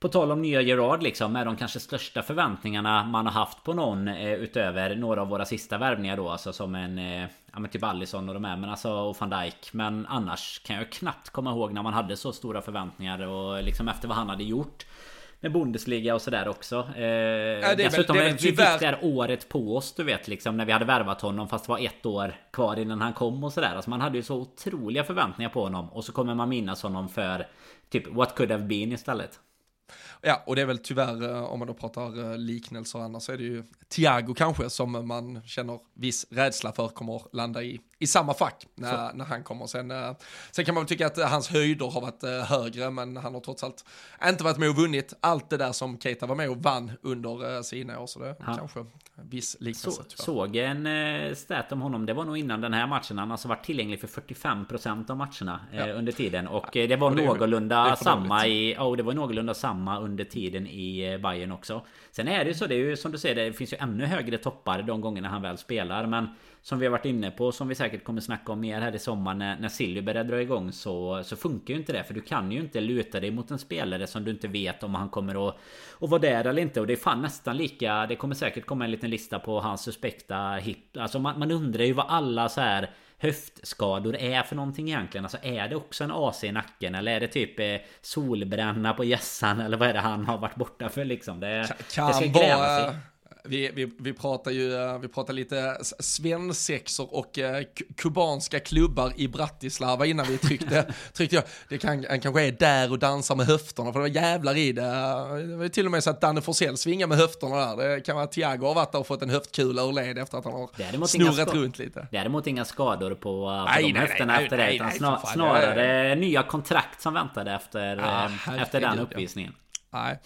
på tal om nya Gerard liksom med de kanske största förväntningarna man har haft på någon eh, utöver några av våra sista värvningar då alltså som en eh, Ja men typ Allison och de här men alltså och van Dijk Men annars kan jag knappt komma ihåg när man hade så stora förväntningar och liksom efter vad han hade gjort med Bundesliga och sådär också. Eh, ja, dessutom väl, vi fick det här året på oss du vet liksom när vi hade värvat honom fast det var ett år kvar innan han kom och sådär. Alltså man hade ju så otroliga förväntningar på honom och så kommer man minnas honom för typ what could have been istället. Ja, och det är väl tyvärr, eh, om man då pratar eh, liknelser annars, så är det ju Thiago kanske som man känner viss rädsla för kommer landa i, i samma fack när, när han kommer. Sen, eh, sen kan man väl tycka att hans höjder har varit högre, men han har trots allt inte varit med och vunnit allt det där som Keita var med och vann under sina år, så det ja. kanske viss liknelse. Så, såg en eh, stat om honom. Det var nog innan den här matchen. Han har alltså varit tillgänglig för 45% av matcherna eh, ja. under tiden. Och eh, det var och det, någorlunda det samma i... Oh, det var någorlunda samma under tiden i eh, Bayern också. Sen är det ju så. Det är ju som du säger. Det finns ju ännu högre toppar de gångerna han väl spelar. Men som vi har varit inne på, som vi säkert kommer snacka om mer här i sommar när, när Silly börjar dra igång så, så funkar ju inte det. För du kan ju inte luta dig mot en spelare som du inte vet om han kommer att, att vara där eller inte. Och det är fan nästan lika, det kommer säkert komma en liten lista på hans suspekta hip. Alltså man, man undrar ju vad alla så här höftskador är för någonting egentligen? Alltså är det också en AC i nacken? Eller är det typ eh, solbränna på gässan? Eller vad är det han har varit borta för liksom? Det, kan, det ska vara, Vi, vi, vi pratar ju eh, vi pratar lite svensexor och eh, kubanska klubbar i Bratislava innan vi tryckte, tryckte jag. Det kan, han kanske är där och dansar med höfterna för det var jävlar i det. Det var till och med så att Danne Forsell svingar med höfterna där. Det kan vara att Thiago har varit där och fått en höftkula ur led efter att han har snurrat runt lite. Däremot inga skador på, på nej, de nej, höfterna nej, efter det. Utan snar, snarare nya kontrakt som väntade efter, ah, efter den uppvisningen. Nej.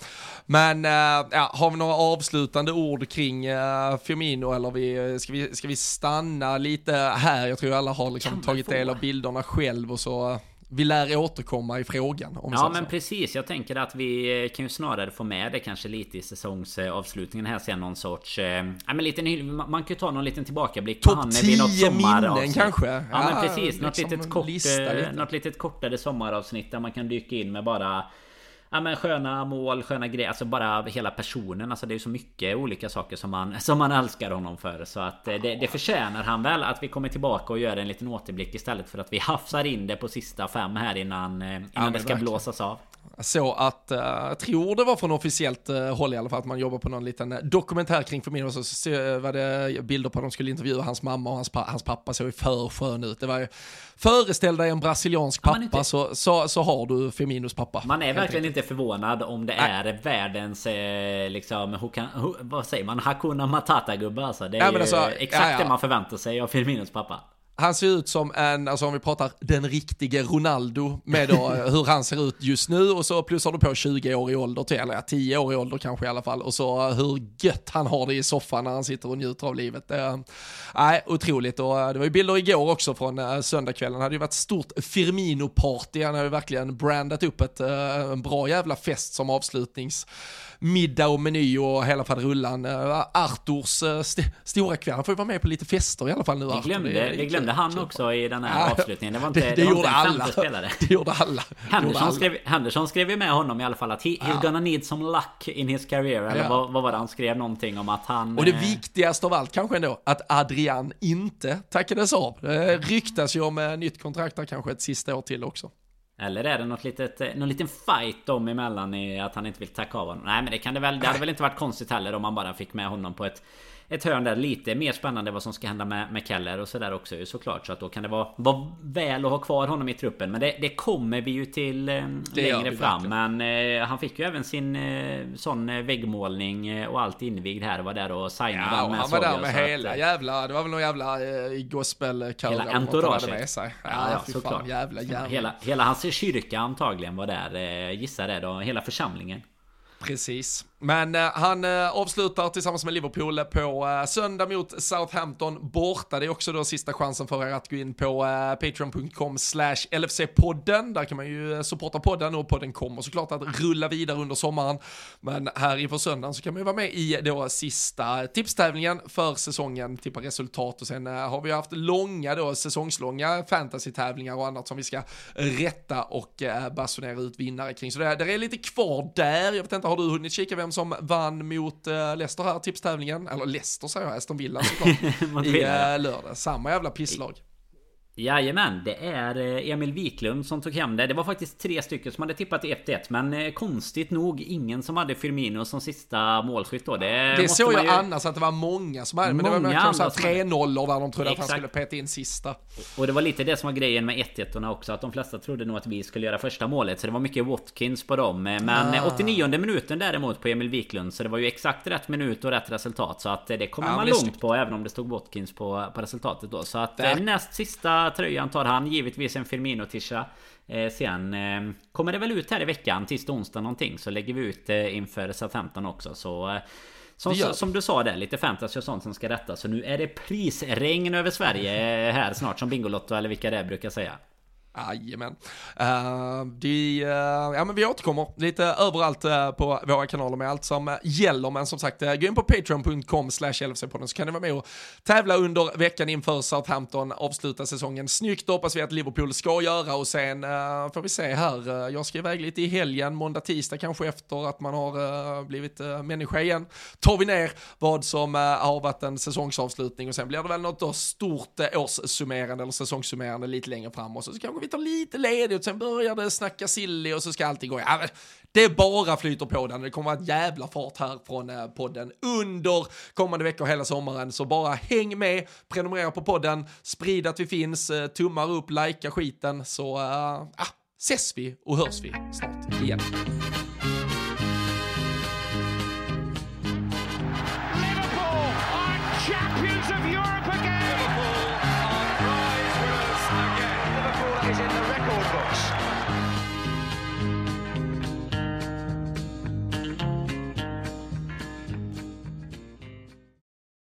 Men äh, ja, har vi några avslutande ord kring äh, Firmino eller vi, ska, vi, ska vi stanna lite här? Jag tror alla har liksom tagit del av bilderna själv och så vi lär återkomma i frågan. Om ja men så. precis. Jag tänker att vi kan ju snarare få med det kanske lite i säsongsavslutningen här sen någon sorts... Eh, ja, men lite, man kan ju ta någon liten tillbakablick på vid något minnen kanske? Ja, ja men precis. Något, liksom litet kort, lite. något litet kortare sommaravsnitt där man kan dyka in med bara Ja men sköna mål, sköna grejer, alltså bara hela personen. Alltså det är så mycket olika saker som man, som man älskar honom för. Så att eh, det, det förtjänar han väl att vi kommer tillbaka och gör en liten återblick istället för att vi hafsar in det på sista fem här innan, eh, innan ja, det ska verkligen. blåsas av. Så att, uh, jag tror det var från officiellt uh, håll i alla fall, att man jobbar på någon liten dokumentär kring familjen. Och så, så var det bilder på att de skulle intervjua hans mamma och hans, pa hans pappa såg ju för skön ut. Det var ju, föreställ dig en brasiliansk pappa inte... så, så, så har du Feminos pappa. Man är verkligen inte förvånad om det är Nej. världens, eh, liksom, hukan, hu, vad säger man, Hakuna Matata-gubbe alltså. Det är ja, alltså, exakt ja, ja. det man förväntar sig av Feminos pappa. Han ser ut som en, alltså om vi pratar den riktige Ronaldo med då hur han ser ut just nu och så plussar du på 20 år i ålder till, eller 10 år i ålder kanske i alla fall och så hur gött han har det i soffan när han sitter och njuter av livet. Nej, otroligt. Och det var ju bilder igår också från äh, söndagskvällen, det hade ju varit stort Firmino-party, han har ju verkligen brandat upp ett, äh, en bra jävla fest som avslutnings middag och meny och hela faderullan. Uh, Arturs uh, st stora kväll, han får ju vara med på lite fester i alla fall nu. Vi glömde, det, det glömde han också i den här ja, avslutningen. Det var inte, det, det, det gjorde alla. Spelare. Det gjorde alla. Henderson, Skrev, Henderson skrev ju med honom i alla fall att he, he's gonna need some luck in his career. Eller ja. vad, vad var det han skrev någonting om att han... Och det eh... viktigaste av allt kanske ändå, att Adrian inte tackades av. Det ryktas ju om eh, nytt kontrakt där kanske ett sista år till också. Eller är det något litet, eh, någon liten fight dem emellan i att han inte vill tacka av honom? Nej men det kan det väl, det hade väl inte varit konstigt heller om man bara fick med honom på ett ett hörn där lite mer spännande vad som ska hända med, med Keller och sådär också ju såklart. Så att då kan det vara, vara väl att ha kvar honom i truppen. Men det, det kommer vi ju till eh, längre fram. Men eh, han fick ju även sin eh, sån eh, väggmålning eh, och allt invigd här och var där och signade ja, med Han var där med hela att, jävla, det var väl någon jävla eh, gospelkör Hela entouraget. med sig. Ja, ja, ja såklart. jävla, jävla. Hela, hela hans kyrka antagligen var där, eh, gissar det då. Hela församlingen. Precis. Men eh, han eh, avslutar tillsammans med Liverpool på eh, söndag mot Southampton borta. Det är också då sista chansen för er att gå in på eh, patreon.com slash LFC-podden. Där kan man ju eh, supporta podden och podden kommer såklart att rulla vidare under sommaren. Men här inför söndagen så kan man ju vara med i då sista tipstävlingen för säsongen, tippa resultat och sen eh, har vi haft långa då säsongslånga fantasy-tävlingar och annat som vi ska rätta och eh, basunera ut vinnare kring. Så det, det är lite kvar där. Jag vet inte, har du hunnit kika vem som vann mot uh, Leicester här, tipstävlingen. Eller Leicester säger jag, Aston Villa såklart. I uh, lördag. Samma jävla pisslag. Jajamän, det är eh, Emil Wiklund som tog hem det. Det var faktiskt tre stycken som hade tippat 1-1 Men eh, konstigt nog ingen som hade Firmino som sista målskytt då. Det, det såg jag ju... annars att det var många som hade. Men många det var kanske 3 0 där de trodde Exakt. att han skulle peta in sista. Och det var lite det som var grejen med 1-1 också. Att de flesta trodde nog att vi skulle göra första målet. Så det var mycket Watkins på dem. Men ah. 89 minuten däremot på Emil Wiklund. Så det var ju exakt rätt minut och rätt resultat. Så att eh, det kommer ja, man långt på även om det stod Watkins på, på resultatet då. Så att Där. näst sista tröjan tar han. Givetvis en Firmino-tisha. Eh, sen eh, kommer det väl ut här i veckan, tisdag, onsdag någonting. Så lägger vi ut eh, inför Southampton också. Så... Eh, som, som, du sa där, lite fantasy och sånt som ska rättas. Så nu är det prisregn över Sverige här snart som Bingolotto eller vilka det är brukar säga. Jajamän. Eh, uh, de, uh, eh, ja men vi återkommer lite överallt uh, på våra kanaler med allt som gäller, men som sagt, gå in på patreon.com slash LFC-podden så kan ni vara med och tävla under veckan inför Southampton, avsluta säsongen snyggt, hoppas vi att Liverpool ska göra. Och sen får vi se här, jag ska iväg lite i helgen, måndag, tisdag kanske efter att man har blivit människa igen, tar vi ner vad som har varit en säsongsavslutning och sen blir det väl något då stort årssummerande eller säsongssummerande lite längre fram och så kanske vi tar lite ledigt, sen börjar det snacka silly och så ska allting gå. Ja, det bara flyter på den. Det kommer att jävla fart här från eh, podden under kommande veckor hela sommaren. Så bara häng med, prenumerera på podden, sprid att vi finns, eh, tummar upp, likea skiten så uh, ses vi och hörs vi snart igen.